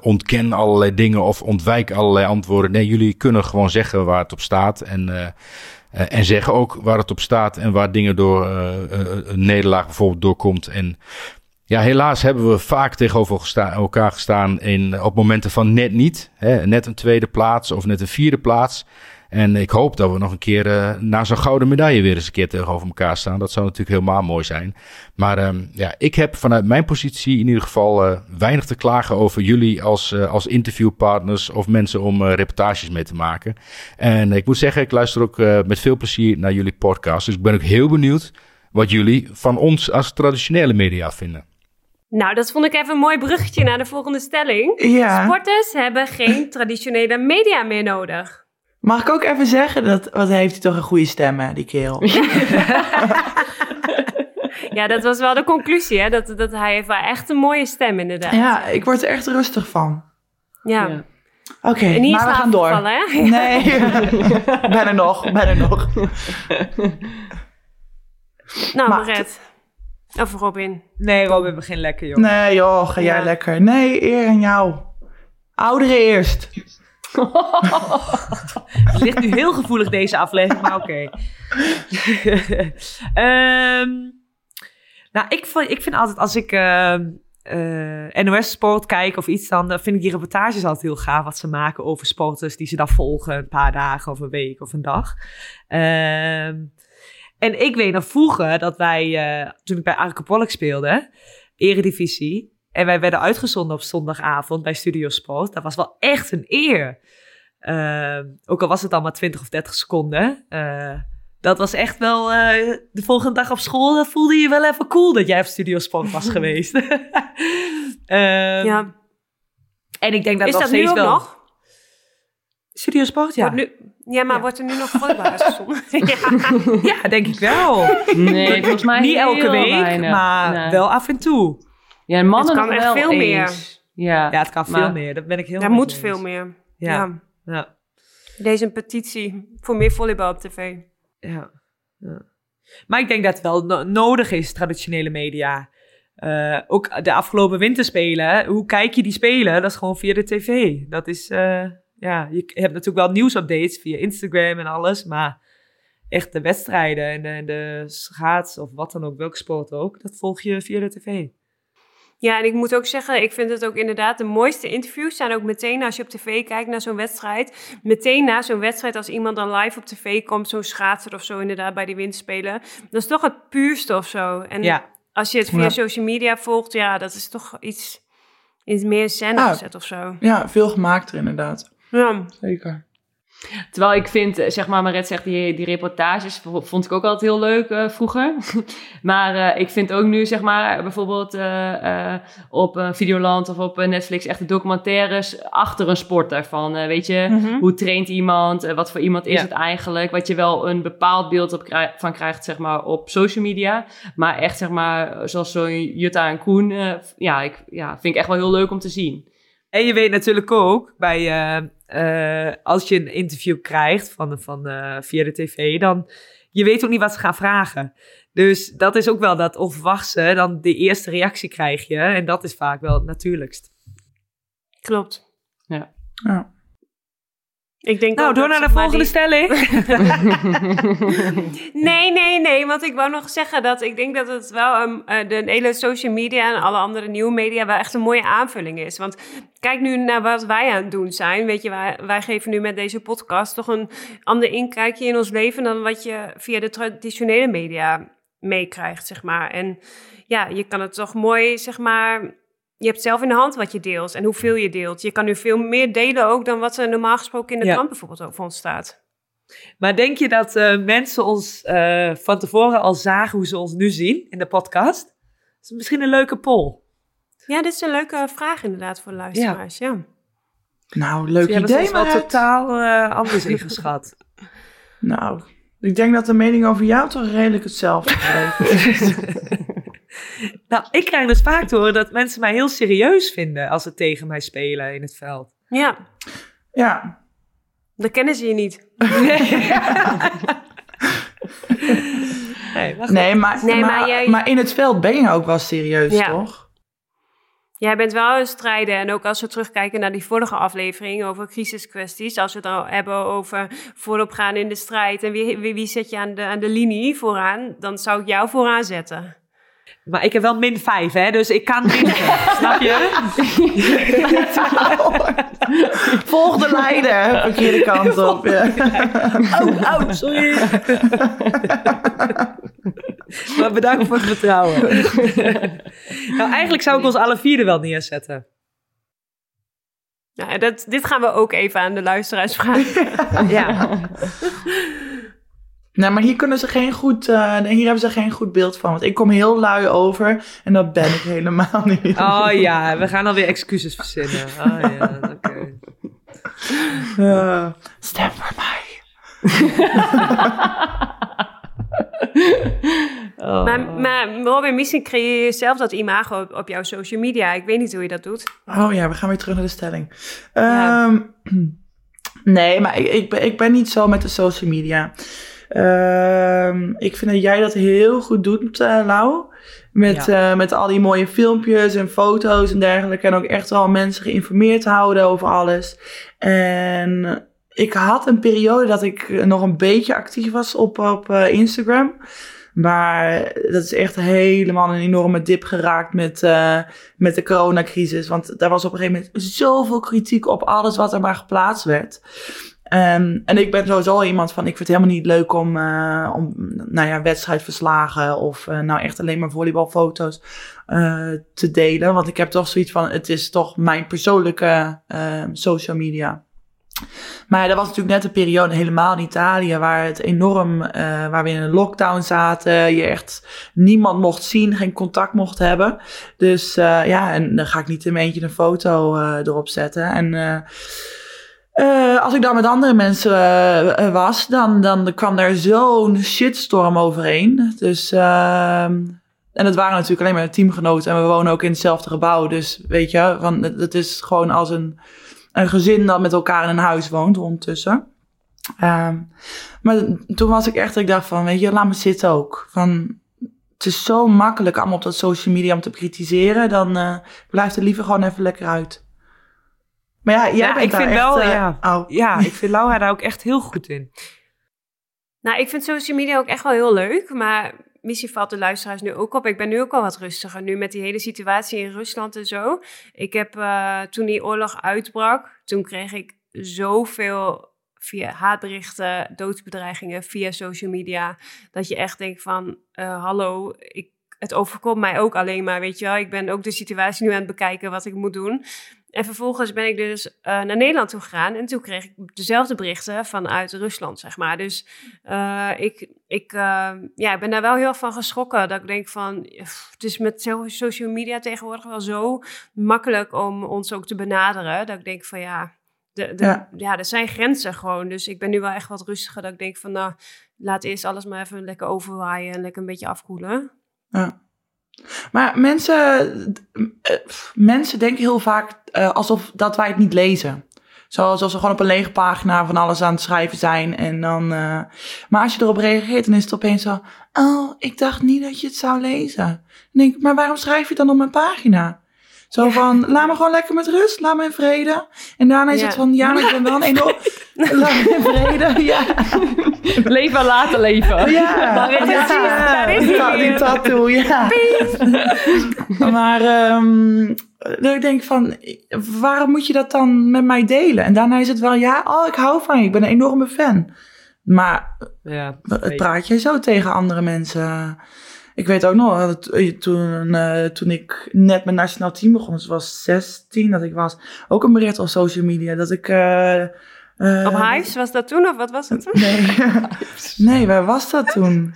ontken allerlei dingen of ontwijk allerlei antwoorden. Nee, jullie kunnen gewoon zeggen waar het op staat. En, en zeggen ook waar het op staat en waar dingen door een nederlaag bijvoorbeeld doorkomt. En ja, helaas hebben we vaak tegenover elkaar gestaan in, op momenten van net niet. Hè, net een tweede plaats of net een vierde plaats. En ik hoop dat we nog een keer uh, naar zo'n gouden medaille weer eens een keer tegenover elkaar staan. Dat zou natuurlijk helemaal mooi zijn. Maar um, ja, ik heb vanuit mijn positie in ieder geval uh, weinig te klagen over jullie als, uh, als interviewpartners of mensen om reportages mee te maken. En ik moet zeggen, ik luister ook met veel plezier naar jullie podcast. Dus ik ben ook heel benieuwd wat jullie van ons als traditionele media vinden. Nou, dat vond ik even een mooi bruggetje naar de volgende stelling. Ja. Sporters hebben geen traditionele media meer nodig. Mag ik ook even zeggen, dat, wat heeft hij toch een goede stem, hè, die kerel. ja, dat was wel de conclusie, hè? Dat, dat hij heeft wel echt een mooie stem, inderdaad. Ja, ik word er echt rustig van. Ja. ja. Oké, okay, maar we gaan door. Hè? Nee, ben er nog, ben er nog. nou, Maret. Of Robin. Nee, Robin, begin lekker, joh. Nee, joh, ga jij lekker. Nee, eer aan jou. Ouderen eerst. Het ligt nu heel gevoelig, deze aflevering, maar oké. um, nou, ik, vind, ik vind altijd als ik uh, uh, NOS-sport kijk of iets, dan vind ik die reportages altijd heel gaaf wat ze maken over sporters die ze dan volgen een paar dagen of een week of een dag. Uh, en ik weet nog vroeger dat wij, uh, toen ik bij Arke speelde, eredivisie, en wij werden uitgezonden op zondagavond bij Studio Sport. Dat was wel echt een eer. Uh, ook al was het dan maar 20 of 30 seconden. Uh, dat was echt wel, de volgende dag op school, dat voelde je wel even cool dat jij op Studio Sport was geweest. um, ja. En ik denk dat Is nog dat steeds nu wel... nog? Studio Sport, ja. Wordt nu, ja, maar Ja. wordt er nu nog volleybal uitgezonden? ja. Ja, denk ik wel. Nee, volgens mij Niet elke week, weinig. maar Nee. wel af en toe. Ja, mannen Het kan echt wel veel meer. Ja, Ja, het kan maar- veel meer. Dat ben ik heel Er moet veel meer. Ja. Ja. Ja. Deze een petitie voor meer volleybal op tv. Ja. ja. Maar ik denk dat het wel no- nodig is, traditionele media. eh, ook de afgelopen winterspelen, hoe kijk je die spelen? Dat is gewoon via de tv. Dat is, eh, ja, je hebt natuurlijk wel nieuwsupdates via Instagram en alles, maar echt de wedstrijden en de, de schaats of wat dan ook, welke sport ook, dat volg je via de tv. Ja, en ik moet ook zeggen, ik vind het ook inderdaad de mooiste interviews zijn ook meteen als je op tv kijkt naar zo'n wedstrijd. Meteen na zo'n wedstrijd, als iemand dan live op tv komt, zo'n schaatser of zo inderdaad bij die winterspelen. Dat is toch het puurste of zo. En Ja. als je het via Ja. social media volgt, ja, dat is toch iets, iets meer scène Ah. gezet of zo. Ja, veel gemaakter inderdaad. Ja. Zeker. Terwijl ik vind, eh, zeg maar, Maret zegt, die, die reportages vond ik ook altijd heel leuk eh, vroeger. maar eh, ik vind ook nu, zeg maar, bijvoorbeeld eh, eh, op eh, Videoland of op Netflix echt de documentaires achter een sporter. Van, eh, weet je, Mhm. hoe traint iemand? Wat voor iemand is Ja. het eigenlijk? Wat je wel een bepaald beeld op krij- van krijgt, zeg maar, op social media. Maar echt, zeg maar, zoals zo'n Jutta en Koen, eh, ja, ik, ja, vind ik echt wel heel leuk om te zien. En je weet natuurlijk ook, bij, eh, eh, als je een interview krijgt van, van, eh, via de tv, dan je weet ook niet wat ze gaan vragen. Dus dat is ook wel dat onverwachte, dan de eerste reactie krijg je. En dat is vaak wel het natuurlijkst. Klopt. Ja. Ik denk Nou, door naar de volgende die- stelling. Nee, nee, nee. Want ik wou nog zeggen dat ik denk dat het wel um, eh, de hele social media en alle andere nieuwe media wel echt een mooie aanvulling is. Want kijk nu naar wat wij aan het doen zijn. Weet je, wij, wij geven nu met deze podcast toch een ander inkijkje in ons leven dan wat je via de traditionele media meekrijgt, zeg maar. En ja, je kan het toch mooi, zeg maar. Je hebt zelf in de hand wat je deelt en hoeveel je deelt. Je kan nu veel meer delen ook dan wat er normaal gesproken in de Ja. krant bijvoorbeeld over ons staat. Maar denk je dat eh, mensen ons eh, van tevoren al zagen hoe ze ons nu zien in de podcast? Dat is misschien een leuke poll. Ja, dit is een leuke vraag inderdaad voor de luisteraars. Ja. Nou, leuk ze idee, ons wel maar totaal eh, anders ingeschat. Nou, ik denk dat de mening over jou toch redelijk hetzelfde is. Nou, ik krijg dus vaak te horen dat mensen mij heel serieus vinden als ze tegen mij spelen in het veld. ja, ja. dan kennen ze je niet. Nee, maar. Nee, maar, Nee, maar, maar jij- maar in het veld ben je ook wel serieus, Ja. toch? Jij bent wel een strijder. En ook als we terugkijken naar die vorige aflevering over crisiskwesties. Als we het al hebben over voorop gaan in de strijd. En wie, wie, wie zet je aan de, aan de linie vooraan? Dan zou ik jou vooraan zetten. Maar ik heb wel min 5, hè, dus ik kan winnen. Snap je? Volg de leider, verkeerde kant op. Ja. Oh, oh, sorry. maar bedankt voor het vertrouwen. nou, eigenlijk zou ik ons alle vierde wel neerzetten. Nou, dat, dit gaan we ook even aan de luisteraars vragen. Ja. Nou, maar hier kunnen ze geen goed, eh, hier hebben ze geen goed beeld van. Want ik kom heel lui over en dat ben ik helemaal niet. Oh ja, we gaan alweer excuses verzinnen. Oh ja, oké. Eh, stem voor mij. Oh. Maar, maar Robin, misschien creëer je zelf dat imago op, op jouw social media. Ik weet niet hoe je dat doet. Oh ja, we gaan weer terug naar de stelling. Ja. Ehm, nee, maar ik, ik, ben, ik ben niet zo met de social media. Ehm, ik vind dat jij dat heel goed doet, eh Lau. Met, eh, met al die mooie filmpjes en foto's en dergelijke. En ook echt wel mensen geïnformeerd houden over alles. En ik had een periode dat ik nog een beetje actief was op, op eh, Instagram. Maar dat is echt helemaal een enorme dip geraakt met, met de coronacrisis. Want daar was op een gegeven moment zoveel kritiek op alles wat er maar geplaatst werd. Ehm, en ik ben sowieso iemand van, ik vind het helemaal niet leuk om, eh, om nou ja, wedstrijdverslagen of eh, nou echt alleen maar volleybalfoto's eh, te delen. Want ik heb toch zoiets van, het is toch mijn persoonlijke social media. Maar dat was natuurlijk net een periode helemaal in Italië waar het enorm, waar we in een lockdown zaten. Je echt niemand mocht zien, geen contact mocht hebben. Dus ja, en dan ga ik niet in mijn eentje een foto erop zetten. En eh, als ik dan met andere mensen eh, eh, was, dan, dan kwam er zo'n shitstorm overheen. Dus, ehm, en het waren natuurlijk alleen maar teamgenoten en we wonen ook in hetzelfde gebouw. Dus weet je, van, het, is gewoon als een, een gezin dat met elkaar in een huis woont ondertussen. Ehm, maar toen was ik echt, ik dacht van, weet je, laat me zitten ook. Van, het is zo makkelijk allemaal op dat social media om te kritiseren. Dan blijft er liever gewoon even lekker uit. Maar ja, jij Ja, bent ik daar vind echt, wel, eh, ja. oh. Ja, ik vind Laura daar ook echt heel goed in. Nou, ik vind social media ook echt wel heel leuk, maar misschien valt de luisteraars nu ook op. Ik ben nu ook al wat rustiger, nu met die hele situatie in Rusland en zo. Ik heb, eh, toen die oorlog uitbrak, toen kreeg ik zoveel via haatberichten, doodsbedreigingen, via social media, dat je echt denkt van, eh, hallo, ik, het overkomt mij ook alleen maar, weet je wel. Ik ben ook de situatie nu aan het bekijken wat ik moet doen. En vervolgens ben ik dus eh, naar Nederland toe gegaan. En toen kreeg ik dezelfde berichten vanuit Rusland, zeg maar. Dus eh, ik, ik eh, ja, ik ben daar wel heel van geschrokken. Dat ik denk van, pff, het is met social media tegenwoordig wel zo makkelijk om ons ook te benaderen. Dat ik denk van ja, de, de, Ja. ja. er zijn grenzen gewoon. Dus ik ben nu wel echt wat rustiger. Dat ik denk van, nou, laat eerst alles maar even lekker overwaaien en lekker een beetje afkoelen. Ja. Maar mensen, eh, mensen denken heel vaak eh, alsof dat wij het niet lezen. Zo- Alsof ze gewoon op een lege pagina van alles aan het schrijven zijn. En dan, eh, maar als je erop reageert, dan is het opeens zo... Oh, ik dacht niet dat je het zou lezen. Dan denk ik, maar waarom schrijf je dan op mijn pagina? Zo van, laat me gewoon lekker met rust, laat me in vrede. En daarna is Ja. het van, ja, maar ik ben wel een enorm... laat me in vrede, ja. Leven en laten leven. Ja, Daar is hij, ja. daar is Die tattoo, ja. maar ehm, dat ik denk van, waarom moet je dat dan met mij delen? En daarna is het wel, ja, oh, ik hou van je, ik ben een enorme fan. Maar Ja, het praat je zo tegen andere mensen. Ik weet ook nog, dat toen, eh, toen ik net mijn nationaal team begon, dus was 16 dat ik was, ook een bericht op social media dat ik... eh, eh, Op Hives was dat toen of wat was dat toen? Nee. nee, waar was dat toen?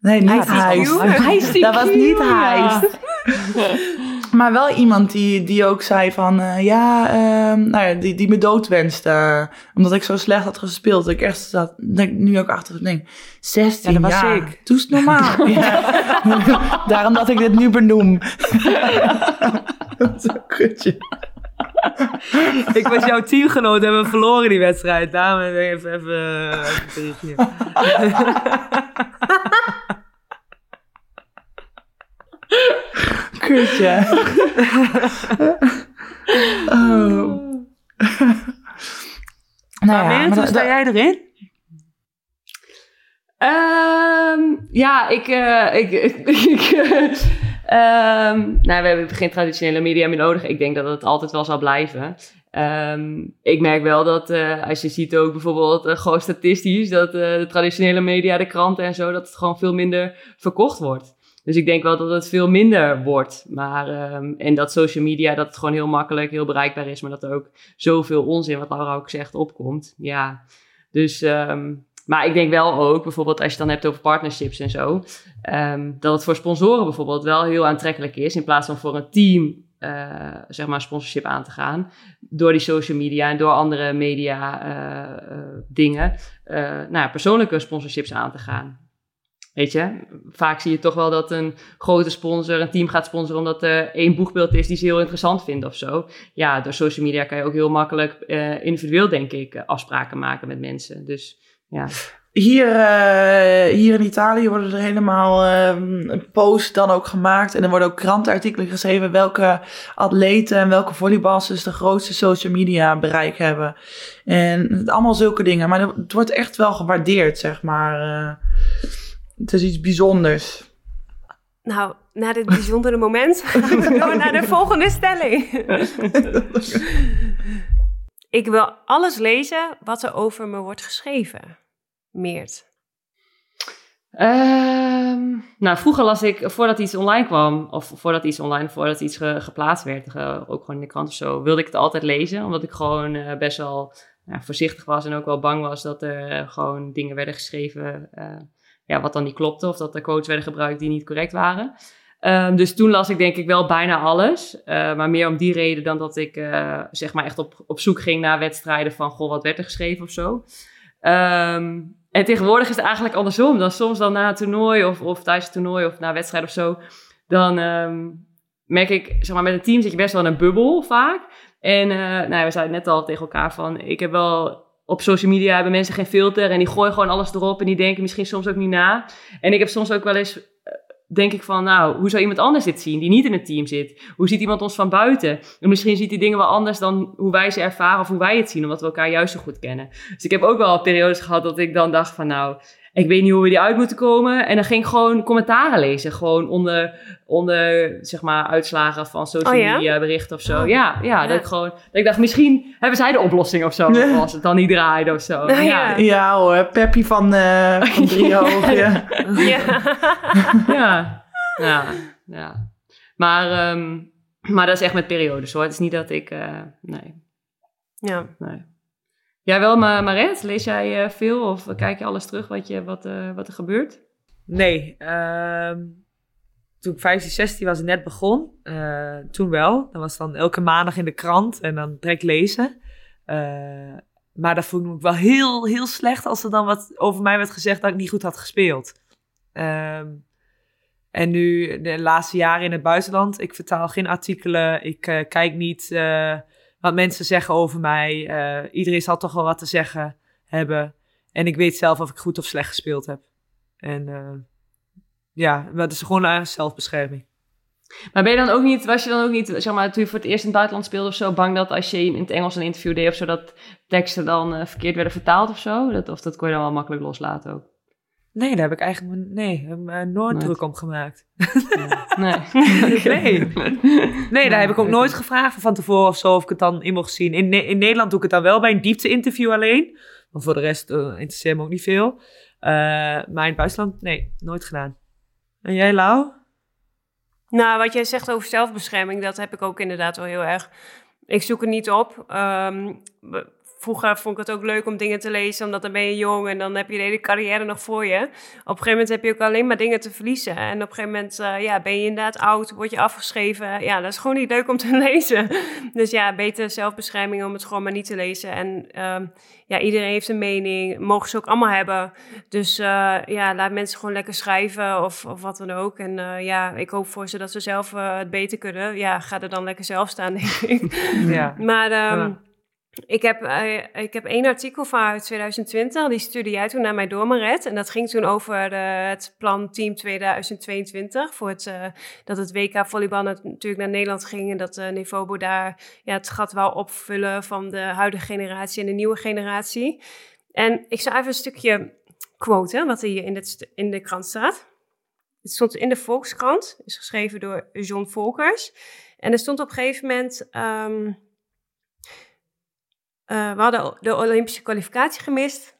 Nee, niet ICQ? Hives. Dat was niet Hives. Maar wel iemand die, die ook zei van, eh, ja, ehm, nou ja, die, die me dood wenste. omdat ik zo slecht had gespeeld. Dat ik echt zat, dat ik nu ook achter denk, 16 Ja, dat was jaar. ik. Doe normaal. ja. Daarom dat ik dit nu benoem. Zo'n kutje. ik was jouw teamgenoot en we verloren die wedstrijd. Daarom even, even, even een berichtje. Kutje. oh. nou Maar Merit, hoe dat- sta jij erin? Ehm, ja, ik. eh, ik, ik, eh, ehm, nou, we hebben geen traditionele media meer nodig. Ik denk dat het altijd wel zal blijven. Ehm, ik merk wel dat eh, als je ziet ook bijvoorbeeld eh, gewoon statistisch dat eh, de traditionele media, de kranten en zo, dat het gewoon veel minder verkocht wordt. Dus ik denk wel dat het veel minder wordt. Maar, ehm, en dat social media, dat het gewoon heel makkelijk, heel bereikbaar is, maar dat er ook zoveel onzin, wat Laura ook zegt, opkomt. Ja, dus, ehm, maar ik denk wel ook, bijvoorbeeld als je het dan hebt over partnerships en zo, ehm, dat het voor sponsoren bijvoorbeeld wel heel aantrekkelijk is, in plaats van voor een team, eh, zeg maar, sponsorship aan te gaan, door die social media en door andere media eh, eh, dingen, nou persoonlijke sponsorships aan te gaan. Weet je, vaak zie je toch wel dat een grote sponsor een team gaat sponsoren omdat er één boegbeeld is die ze heel interessant vinden of zo. Ja, door social media kan je ook heel makkelijk eh, individueel, denk ik, eh, afspraken maken met mensen. Dus ja. Hier, eh, hier in Italië worden er helemaal ehm posts dan ook gemaakt. En er worden ook krantenartikelen geschreven welke atleten en welke volleyballers dus de grootste social media bereik hebben. En allemaal zulke dingen. Maar het wordt echt wel gewaardeerd, zeg maar. Het is iets bijzonders. Nou, na dit bijzondere moment gaan we door naar de volgende stelling. ik wil alles lezen wat er over me wordt geschreven. Meert. Ehm, nou, vroeger las ik, voordat iets online kwam, of voordat iets online, voordat iets ge- geplaatst werd, ge- ook gewoon in de krant of zo, wilde ik het altijd lezen. Omdat ik gewoon eh, best wel voorzichtig was en ook wel bang was dat er eh, gewoon dingen werden geschreven, eh, ja, wat dan niet klopte, of dat er quotes werden gebruikt die niet correct waren. Ehm, dus toen las ik denk ik wel bijna alles. eh, maar meer om die reden dan dat ik eh, zeg maar echt op, op zoek ging naar wedstrijden van, goh, wat werd er geschreven of zo. Ehm, en tegenwoordig is het eigenlijk andersom. Dan soms dan na een toernooi of, of tijdens een toernooi of na een wedstrijd of zo. Dan ehm, merk ik, zeg maar, met een team zit je best wel in een bubbel vaak. En eh, nou, we zeiden net al tegen elkaar van, ik heb wel op social media hebben mensen geen filter en die gooien gewoon alles erop en die denken misschien soms ook niet na. En ik heb soms ook wel eens, eh, denk ik van, nou, hoe zou iemand anders dit zien die niet in het team zit? Hoe ziet iemand ons van buiten? En misschien ziet hij dingen wel anders dan hoe wij ze ervaren of hoe wij het zien, omdat we elkaar juist zo goed kennen. Dus ik heb ook wel periodes gehad dat ik dan dacht van, nou, ik weet niet hoe we die uit moeten komen. En dan ging ik gewoon commentaren lezen. Gewoon onder, onder zeg maar, uitslagen van social Oh ja? media berichten of zo. Oh. ja, ja, Ja. dat ik gewoon... Dat ik dacht, misschien hebben zij de oplossing of zo. Als het dan niet draaide of zo. Nou ja. ja. Ja hoor, Peppy van, eh van Driehoog. ja. ja. ja. Ja, ja. Maar, ehm, maar dat is echt met periodes hoor. Het is niet dat ik... eh, nee, ja. nee. Jij wel, Ma- Maret? Lees jij eh, veel of kijk je alles terug wat, je, wat, eh, wat er gebeurt? Nee, ehm, toen ik 15, 16 was, net begon. eh, toen wel. Dat was dan elke maandag in de krant en dan direct lezen. Maar dat voelde ik me wel heel, heel slecht als er dan wat over mij werd gezegd dat ik niet goed had gespeeld. Ehm, en nu, de laatste jaren in het buitenland, ik vertaal geen artikelen. Ik kijk niet wat mensen zeggen over mij. Eh, iedereen zal toch wel wat te zeggen hebben. En ik weet zelf of ik goed of slecht gespeeld heb. En eh, ja, dat is gewoon uh, zelfbescherming. Maar ben je dan ook niet, was je dan ook niet, zeg maar, toen je voor het eerst in het buitenland speelde of zo, bang dat als je in het Engels een interview deed of zo, dat teksten dan verkeerd werden vertaald of zo? Dat, of dat kon je dan wel makkelijk loslaten ook? Nee, daar heb ik eigenlijk nee, me nooit druk om gemaakt. Nee. Nee. Nee, daar heb ik ook nooit gevraagd van tevoren of zo of ik het dan in mocht zien. In, in Nederland doe ik het dan wel bij een diepte-interview alleen. Want voor de rest eh, interesseert me ook niet veel. Eh, maar in het buitenland, nee, nooit gedaan. En jij, Lau? Nou, wat jij zegt over zelfbescherming, dat heb ik ook inderdaad wel heel erg. Ik zoek het niet op. Ehm, vroeger vond ik het ook leuk om dingen te lezen, omdat dan ben je jong en dan heb je de hele carrière nog voor je. Op een gegeven moment heb je ook alleen maar dingen te verliezen. En op een gegeven moment eh, ja, ben je inderdaad oud, word je afgeschreven. Ja, dat is gewoon niet leuk om te lezen. Dus ja, beter zelfbescherming om het gewoon maar niet te lezen. En ehm, ja, iedereen heeft een mening, mogen ze ook allemaal hebben. Dus eh, ja, laat mensen gewoon lekker schrijven of, of wat dan ook. En eh, ja, ik hoop voor ze dat ze zelf het beter kunnen. Ja, ga er dan lekker zelf staan, denk ik. Ja. Maar ehm, Ja. Ik, heb, eh, ik heb één artikel van uit 2020, die stuurde jij toen naar mij door, Maret. En dat ging toen over eh, het plan Team 2022. Voor het, eh, dat het WK volleybal nat- natuurlijk naar Nederland ging. En dat uh, Nevobo daar ja, het gat wou opvullen van de huidige generatie en de nieuwe generatie. En ik zal even een stukje quoten, wat hier in, in de krant staat. Het stond in de Volkskrant, is geschreven door John Volkers. En er stond op een gegeven moment... ehm, eh, we hadden de Olympische kwalificatie gemist.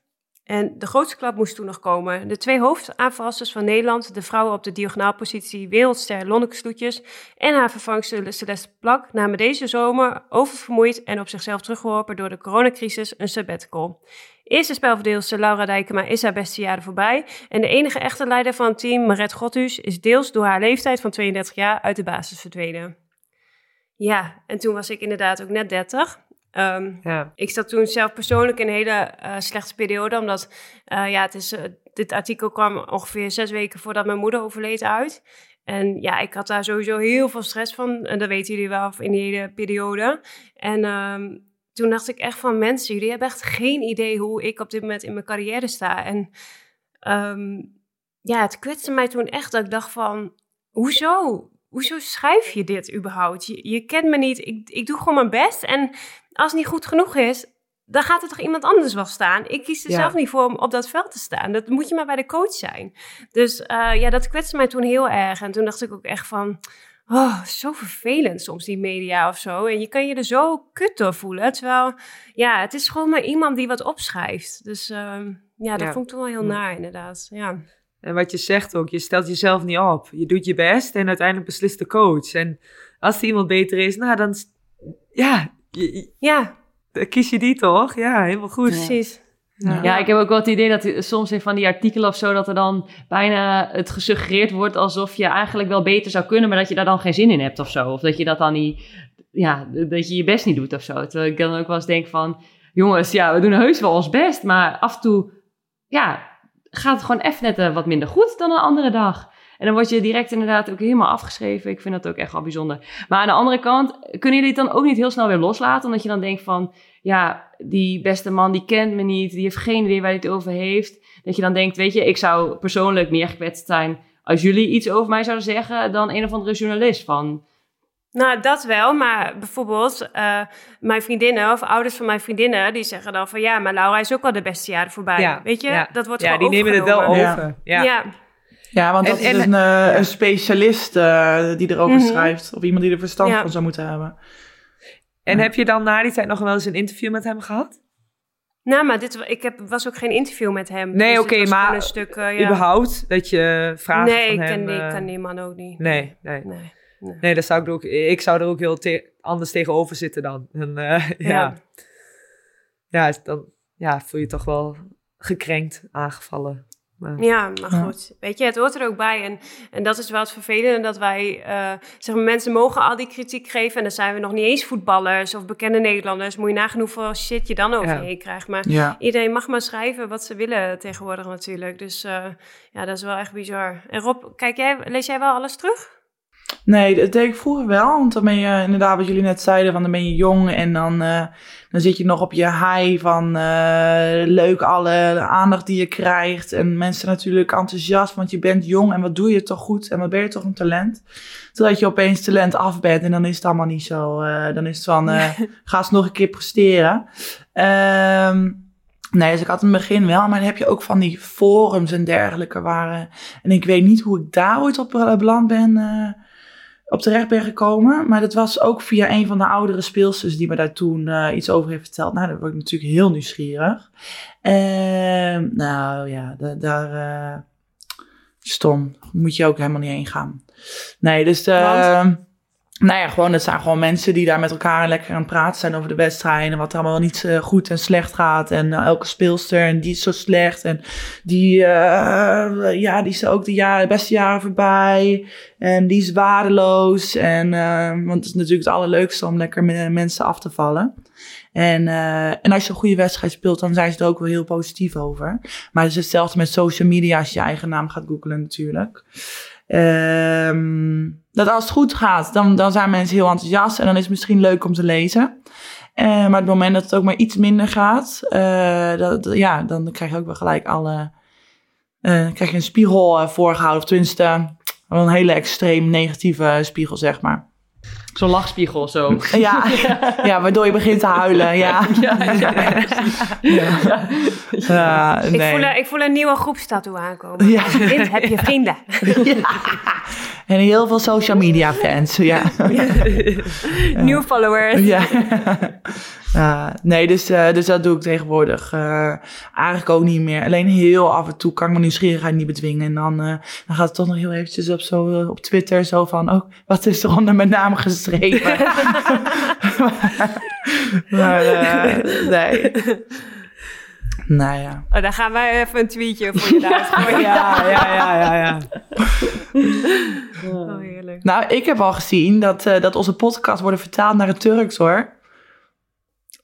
En de grootste klap moest toen nog komen. De twee hoofdaanvallers van Nederland, de vrouwen op de diagonaalpositie wereldster Lonneke Sloetjes en haar vervangster Celeste Plak, namen deze zomer oververmoeid en op zichzelf teruggeworpen door de coronacrisis een sabbatical. Eerste spelverdeelster Laura Dijkema is haar beste jaren voorbij. En de enige echte leider van het team, Maret Godhuus, is deels door haar leeftijd van 32 jaar uit de basis verdwenen. Ja, en toen was ik inderdaad ook net 30. Ehm, Ja. ik zat toen zelf persoonlijk in een hele eh, slechte periode, omdat eh, ja, het is, eh, dit artikel kwam ongeveer zes weken voordat mijn moeder overleed uit. En ja, ik had daar sowieso heel veel stress van, en dat weten jullie wel in die hele periode. En ehm, toen dacht ik echt van mensen, jullie hebben echt geen idee hoe ik op dit moment in mijn carrière sta. En ehm, ja, het kwetste mij toen echt dat ik dacht van, hoezo? Hoezo schrijf je dit überhaupt? Je, je kent me niet, ik, ik doe gewoon mijn best. En als het niet goed genoeg is, dan gaat er toch iemand anders wel staan. Ik kies er Ja. zelf niet voor om op dat veld te staan. Dat moet je maar bij de coach zijn. Dus eh, ja, dat kwetste mij toen heel erg. En toen dacht ik ook echt van... Oh, zo vervelend soms die media of zo. En je kan je er zo kut door voelen. Terwijl, ja, het is gewoon maar iemand die wat opschrijft. Dus ehm, ja, dat Ja. vond ik toen wel heel Ja. naar inderdaad. Ja. En wat je zegt ook, je stelt jezelf niet op. Je doet je best en uiteindelijk beslist de coach. En als iemand beter is, nou dan... Ja, je- ja, dan kies je die toch? Ja, helemaal goed. precies. Ja, ik heb ook wel het idee dat soms in van die artikelen of zo, dat er dan bijna het gesuggereerd wordt alsof je eigenlijk wel beter zou kunnen, maar dat je daar dan geen zin in hebt of zo. Of dat je dat dan niet, ja, dat je je best niet doet of zo. Terwijl ik dan ook wel eens denk van, jongens, ja, we doen heus wel ons best, maar af en toe, ja, gaat het gewoon even net eh, wat minder goed dan een andere dag. En dan word je direct inderdaad ook helemaal afgeschreven. Ik vind dat ook echt wel bijzonder. Maar aan de andere kant, kunnen jullie het dan ook niet heel snel weer loslaten? Omdat je dan denkt van, ja, die beste man die kent me niet, die heeft geen idee waar hij het over heeft. Dat je dan denkt, weet je, ik zou persoonlijk meer gekwetst zijn als jullie iets over mij zouden zeggen dan een of andere journalist. Van, Nou, dat wel, maar bijvoorbeeld eh, mijn vriendinnen of ouders van mijn vriendinnen, die zeggen dan van ja, maar Laura is ook al de beste jaren voorbij. Ja, Weet je, ja. dat wordt ja, gewoon die nemen het wel over. Ja. Ja. Ja. Want dat en- is een, eh, ja. een specialist eh, die erover Mhm. schrijft. Of iemand die er verstand Ja. van zou moeten hebben. En Ja. heb je dan na die tijd nog wel eens een interview met hem gehad? Nou, maar dit, ik heb, was ook geen interview met hem. Nee, Dus oké, was maar gewoon een stuk, eh, ja. Überhaupt? Dat je vragen Nee, van ik hem... die, eh, ken die man ook niet. Nee, nee. Nee. Nee, dat zou ik, ook, ik zou er ook heel te- anders tegenover zitten dan. En, eh, ja. Ja. Ja. dan ja, voel je toch wel gekrenkt, aangevallen. Maar, Ja, maar Ja. goed. Weet je, het hoort er ook bij. En, en dat is wel het vervelende, dat wij... eh, zeg maar, mensen mogen al die kritiek geven... en dan zijn we nog niet eens voetballers of bekende Nederlanders. Moet je nagaan hoeveel shit je dan over Ja. je heen krijgt. Maar Ja. iedereen mag maar schrijven wat ze willen tegenwoordig natuurlijk. Dus eh, ja, dat is wel echt bizar. En Rob, kijk jij, lees jij wel alles terug? Nee, dat deed ik vroeger wel. Want dan ben je inderdaad, wat jullie net zeiden, van dan ben je jong en dan, eh, dan zit je nog op je high van eh, leuk alle aandacht die je krijgt. En mensen natuurlijk enthousiast, want je bent jong en wat doe je toch goed en wat ben je toch een talent. Totdat je opeens talent af bent en dan is het allemaal niet zo. eh, dan is het van, ga eens nog een keer presteren. Ehm, Nee, dus ik had in het begin wel, maar dan heb je ook van die forums en dergelijke waren. En ik weet niet hoe ik daar ooit op beland ben, op terecht ben gekomen. Maar dat was ook via een van de oudere speelsters die me daar toen eh, iets over heeft verteld. Nou, daar word ik natuurlijk heel nieuwsgierig. Ehm, nou ja, da- daar. eh, stom. Moet je ook helemaal niet heen gaan. Nee, dus de. Nou ja, gewoon, het zijn gewoon mensen die daar met elkaar lekker aan het praten zijn over de wedstrijden. En wat er allemaal niet eh, goed en slecht gaat. En eh, elke speelster, en die is zo slecht. En die, eh, ja, die is ook de, beste jaren voorbij. En die is waardeloos. En, want het is natuurlijk het allerleukste om lekker met mensen af te vallen. En, en als je een goede wedstrijd speelt, dan zijn ze er ook wel heel positief over. Maar het is hetzelfde met social media als je je eigen naam gaat googlen natuurlijk. Ehm, dat als het goed gaat, dan, dan zijn mensen heel enthousiast en dan is het misschien leuk om te lezen. Eh, maar op het moment dat het ook maar iets minder gaat, eh, dat, ja, dan krijg je ook wel gelijk alle. eh, krijg je een spiegel eh, voorgehouden, of tenminste een hele extreem negatieve spiegel, zeg maar. Zo'n lachspiegel zo. Ja, ja, waardoor je begint te huilen. Ja, ja, ja, ja. Ja, Ik, voel, een- ik voel een nieuwe groepstattoo aankomen. Ja. Als je wint, heb je vrienden. En heel veel social media fans. Ja. Nieuwe followers. Ja. Nee, dus, eh, dus dat doe ik tegenwoordig eh, eigenlijk ook niet meer. Alleen heel af en toe kan ik mijn nieuwsgierigheid niet bedwingen. En dan, eh, dan gaat het toch nog heel eventjes op, zo, op Twitter zo van... Oh, wat is er onder mijn naam geschreven? maar nee. Nou ja. Oh, dan gaan wij even een tweetje voor je gooien. ja, ja, ja, ja, ja. Oh, heerlijk. Nou, ik heb al gezien dat, eh, dat onze podcast worden vertaald naar het Turks, hoor.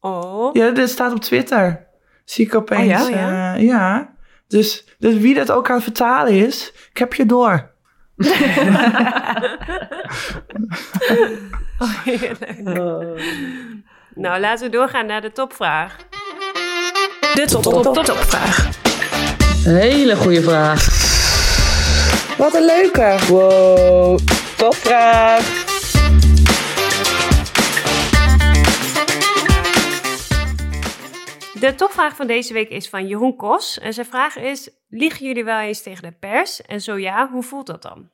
Oh. Ja, dit staat op Twitter. Zie ik opeens. Oh ja? ja. ja. Dus, dus wie dat ook aan het vertalen is, ik heb je door. Oh, heerlijk. Nou, laten we doorgaan naar de topvraag. De top, top, top, topvraag. Hele goede vraag. Wat een leuke. Wow, topvraag. De topvraag van deze week is van Jeroen Kos. En zijn vraag is, liegen jullie wel eens tegen de pers? En zo ja, hoe voelt dat dan?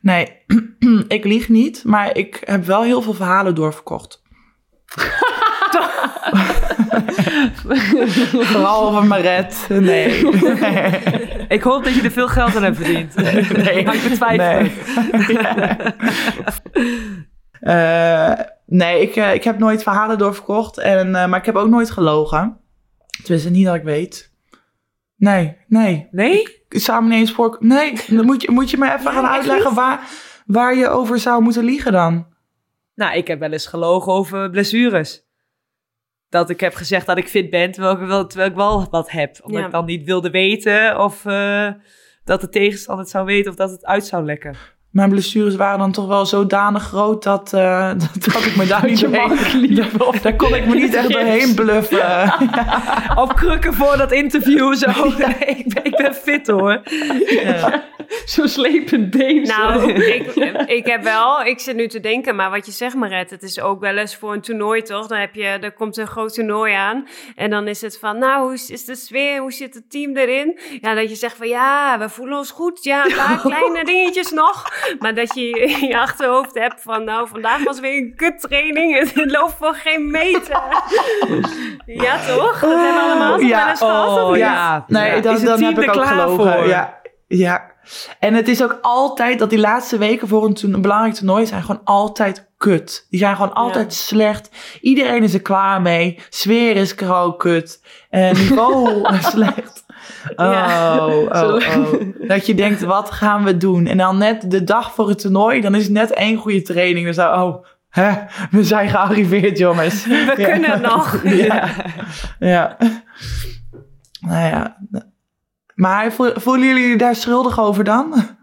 Nee, ik lieg niet, maar ik heb wel heel veel verhalen doorverkocht. Vooral over Maret. Nee. Ik hoop dat je er veel geld aan hebt verdiend. nee. Maar ik betwijfel Nee. Eh, nee, ik, eh, ik heb nooit verhalen doorverkocht. En, eh, maar ik heb ook nooit gelogen. Tenminste, niet dat ik weet. Nee, nee. Nee? Ik zou me niet eens voor... Nee, dan moet je, moet je me even Ja, gaan uitleggen waar, waar je over zou moeten liegen dan. Nou, ik heb wel eens gelogen over blessures. Dat ik heb gezegd dat ik fit ben, terwijl ik wel, terwijl ik wel wat heb. Omdat Ja. ik dan niet wilde weten of eh, dat de tegenstander het zou weten of dat het uit zou lekken. Mijn blessures waren dan toch wel zodanig groot dat, eh, dat, dat ik me daar niet doorheen... Daar, daar kon ik me niet echt doorheen bluffen. Op krukken voor dat interview zo. Nee, ik, ben, ik ben fit hoor. Ja. zo'n slepend been. zo. Nou, ik, ik heb wel, ik zit nu te denken, maar wat je zegt, Maret, het is ook wel eens voor een toernooi, toch? Dan heb je, er komt een groot toernooi aan en dan is het van, nou, hoe is, is de sfeer, hoe zit het team erin? Ja, dat je zegt van, ja, we voelen ons goed, ja, een paar kleine dingetjes nog. Maar dat je in je achterhoofd hebt van, nou, vandaag was weer een kuttraining, het loopt voor geen meter. Ja, toch? Dat hebben we allemaal Ja. wel eens gehad, Oh ja. Nee, Ja. dan, heb ik er ook klaar gelogen. voor? Ja, ja. En het is ook altijd dat die laatste weken voor een belangrijk toernooi zijn gewoon altijd kut. Die zijn gewoon altijd slecht. Iedereen is er klaar mee. Sfeer is gewoon kut. En niveau slecht. Oh, Ja. oh, oh. Dat je denkt, wat gaan we doen? En dan net de dag voor het toernooi, dan is het net één goede training. Dan zo, oh, hè, we zijn gearriveerd, jongens. We kunnen het nog. Ja. ja. Nou ja. Maar vo- voelen jullie daar schuldig over dan?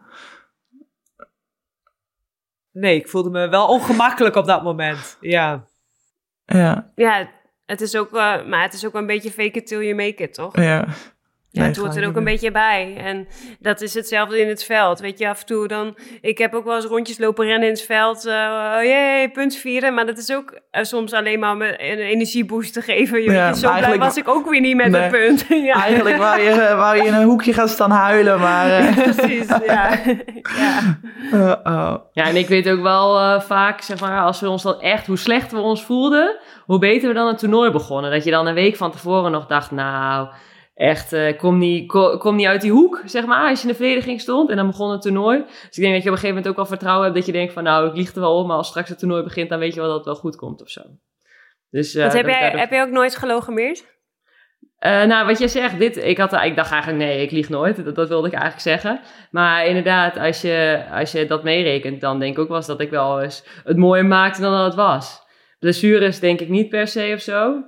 Nee, ik voelde me wel ongemakkelijk op dat moment. Ja. Ja, Ja, het is ook, maar het is ook een beetje fake it till you make it, toch? ja. Ja, Nee, het hoort er ook een beetje bij. En dat is hetzelfde in het veld. Weet je, af en toe dan... Ik heb ook wel eens rondjes lopen rennen in het veld. eh jee, punt vieren. Maar dat is ook eh, soms alleen maar om een energieboost te geven. Je, Ja, weet je, zo blij eigenlijk- was ik ook weer niet met Nee. een punt. ja, Eigenlijk wou je, eh, wou je in een hoekje gaan staan huilen, maar... eh, precies. Ja. ja. eh, oh. Ja, en ik weet ook wel eh, vaak, zeg maar, als we ons dan echt, hoe slecht we ons voelden, hoe beter we dan het toernooi begonnen. Dat je dan een week van tevoren nog dacht, nou, echt, eh, kom, niet, ko- kom niet uit die hoek, zeg maar, als je in de verdediging stond. En dan begon het toernooi. Dus ik denk dat je op een gegeven moment ook wel vertrouwen hebt dat je denkt van, nou, ik lieg er wel om, maar als straks het toernooi begint, dan weet je wel dat het wel goed komt of zo. Dus, eh, heb, jij, heb jij ook nooit gelogemeerd? eh, nou, wat je zegt, dit, ik, had, ik dacht eigenlijk, nee, ik lieg nooit. Dat, dat wilde ik eigenlijk zeggen. Maar inderdaad, als je, als je dat meerekent, dan denk ik ook wel eens dat ik wel eens het mooier maakte dan dat het was. Blessures denk ik niet per se of zo.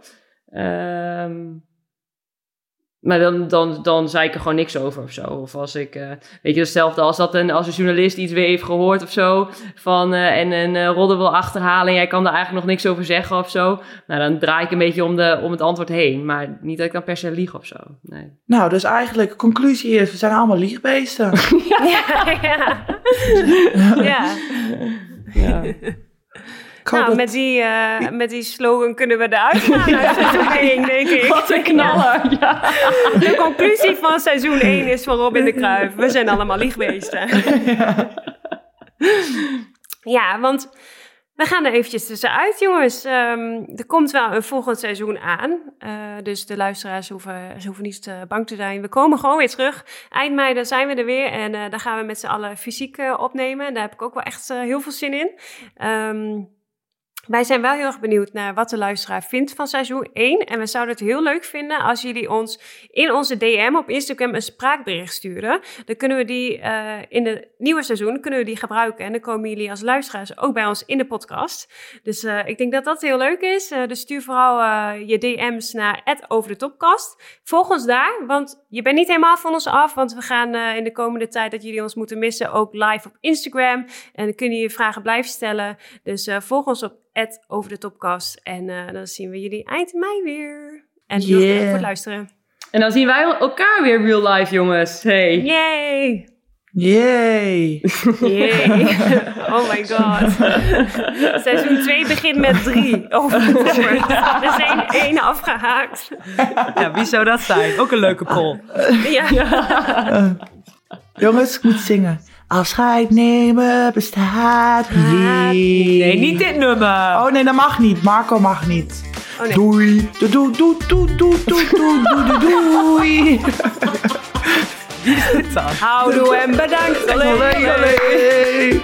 Ehm, maar dan, dan, dan zei ik er gewoon niks over of zo. Of als ik, eh, weet je, hetzelfde als dat een, als een journalist iets weer heeft gehoord of zo. Van, eh, en een uh, rodder wil achterhalen en jij kan daar eigenlijk nog niks over zeggen of zo. Nou, dan draai ik een beetje om, de, om het antwoord heen. Maar niet dat ik dan per se lieg of zo. Nee. Nou, dus eigenlijk, conclusie is, we zijn allemaal liegbeesten. ja. ja. ja. Ja. Nou, dat- met die, eh, met die slogan kunnen we eruit gaan uit 1, denk ik. Wat een knaller, ja. De conclusie van seizoen 1 is van Robin de Kruijf. We zijn allemaal liegbeesten. Ja, want we gaan er eventjes tussenuit, jongens. Ehm, er komt wel een volgend seizoen aan. Eh, dus de luisteraars hoeven, ze hoeven niet eh, bang te zijn. We komen gewoon weer terug. Eind mei, dan zijn we er weer. En eh daar gaan we met z'n allen fysiek opnemen. Daar heb ik ook wel echt heel veel zin in. Ehm, wij zijn wel heel erg benieuwd naar wat de luisteraar vindt van seizoen 1. En we zouden het heel leuk vinden als jullie ons in onze DM op Instagram een spraakbericht sturen. Dan kunnen we die eh, in het nieuwe seizoen kunnen we die gebruiken. En dan komen jullie als luisteraars ook bij ons in de podcast. Dus eh, ik denk dat dat heel leuk is. Eh, dus stuur vooral je DM's naar over de topcast. Volg ons daar, want je bent niet helemaal van ons af. Want we gaan in de komende tijd dat jullie ons moeten missen ook live op Instagram. En dan kunnen jullie vragen blijven stellen. Dus volg ons op over de topcast. En eh, dan zien we jullie eind mei weer. En heel Yeah. voor het luisteren. En dan zien wij elkaar weer real life, jongens. Hey. Yay! Yay! Yay! Oh my god. Seizoen 2 begint met 3. Over de toppers. Er zijn één afgehaakt. ja, wie zou dat zijn? Ook een leuke poll. Ja. Jongens, ik moet zingen. Afscheid nemen bestaat niet. Nee, niet dit nummer. Oh nee, dat mag niet. Marco mag niet. Oh, nee. Doei. Doei, doei, doei, doei, doei, doei, doei, doei. Wie is dit dan? Houdoe en bedankt. Allee, allee.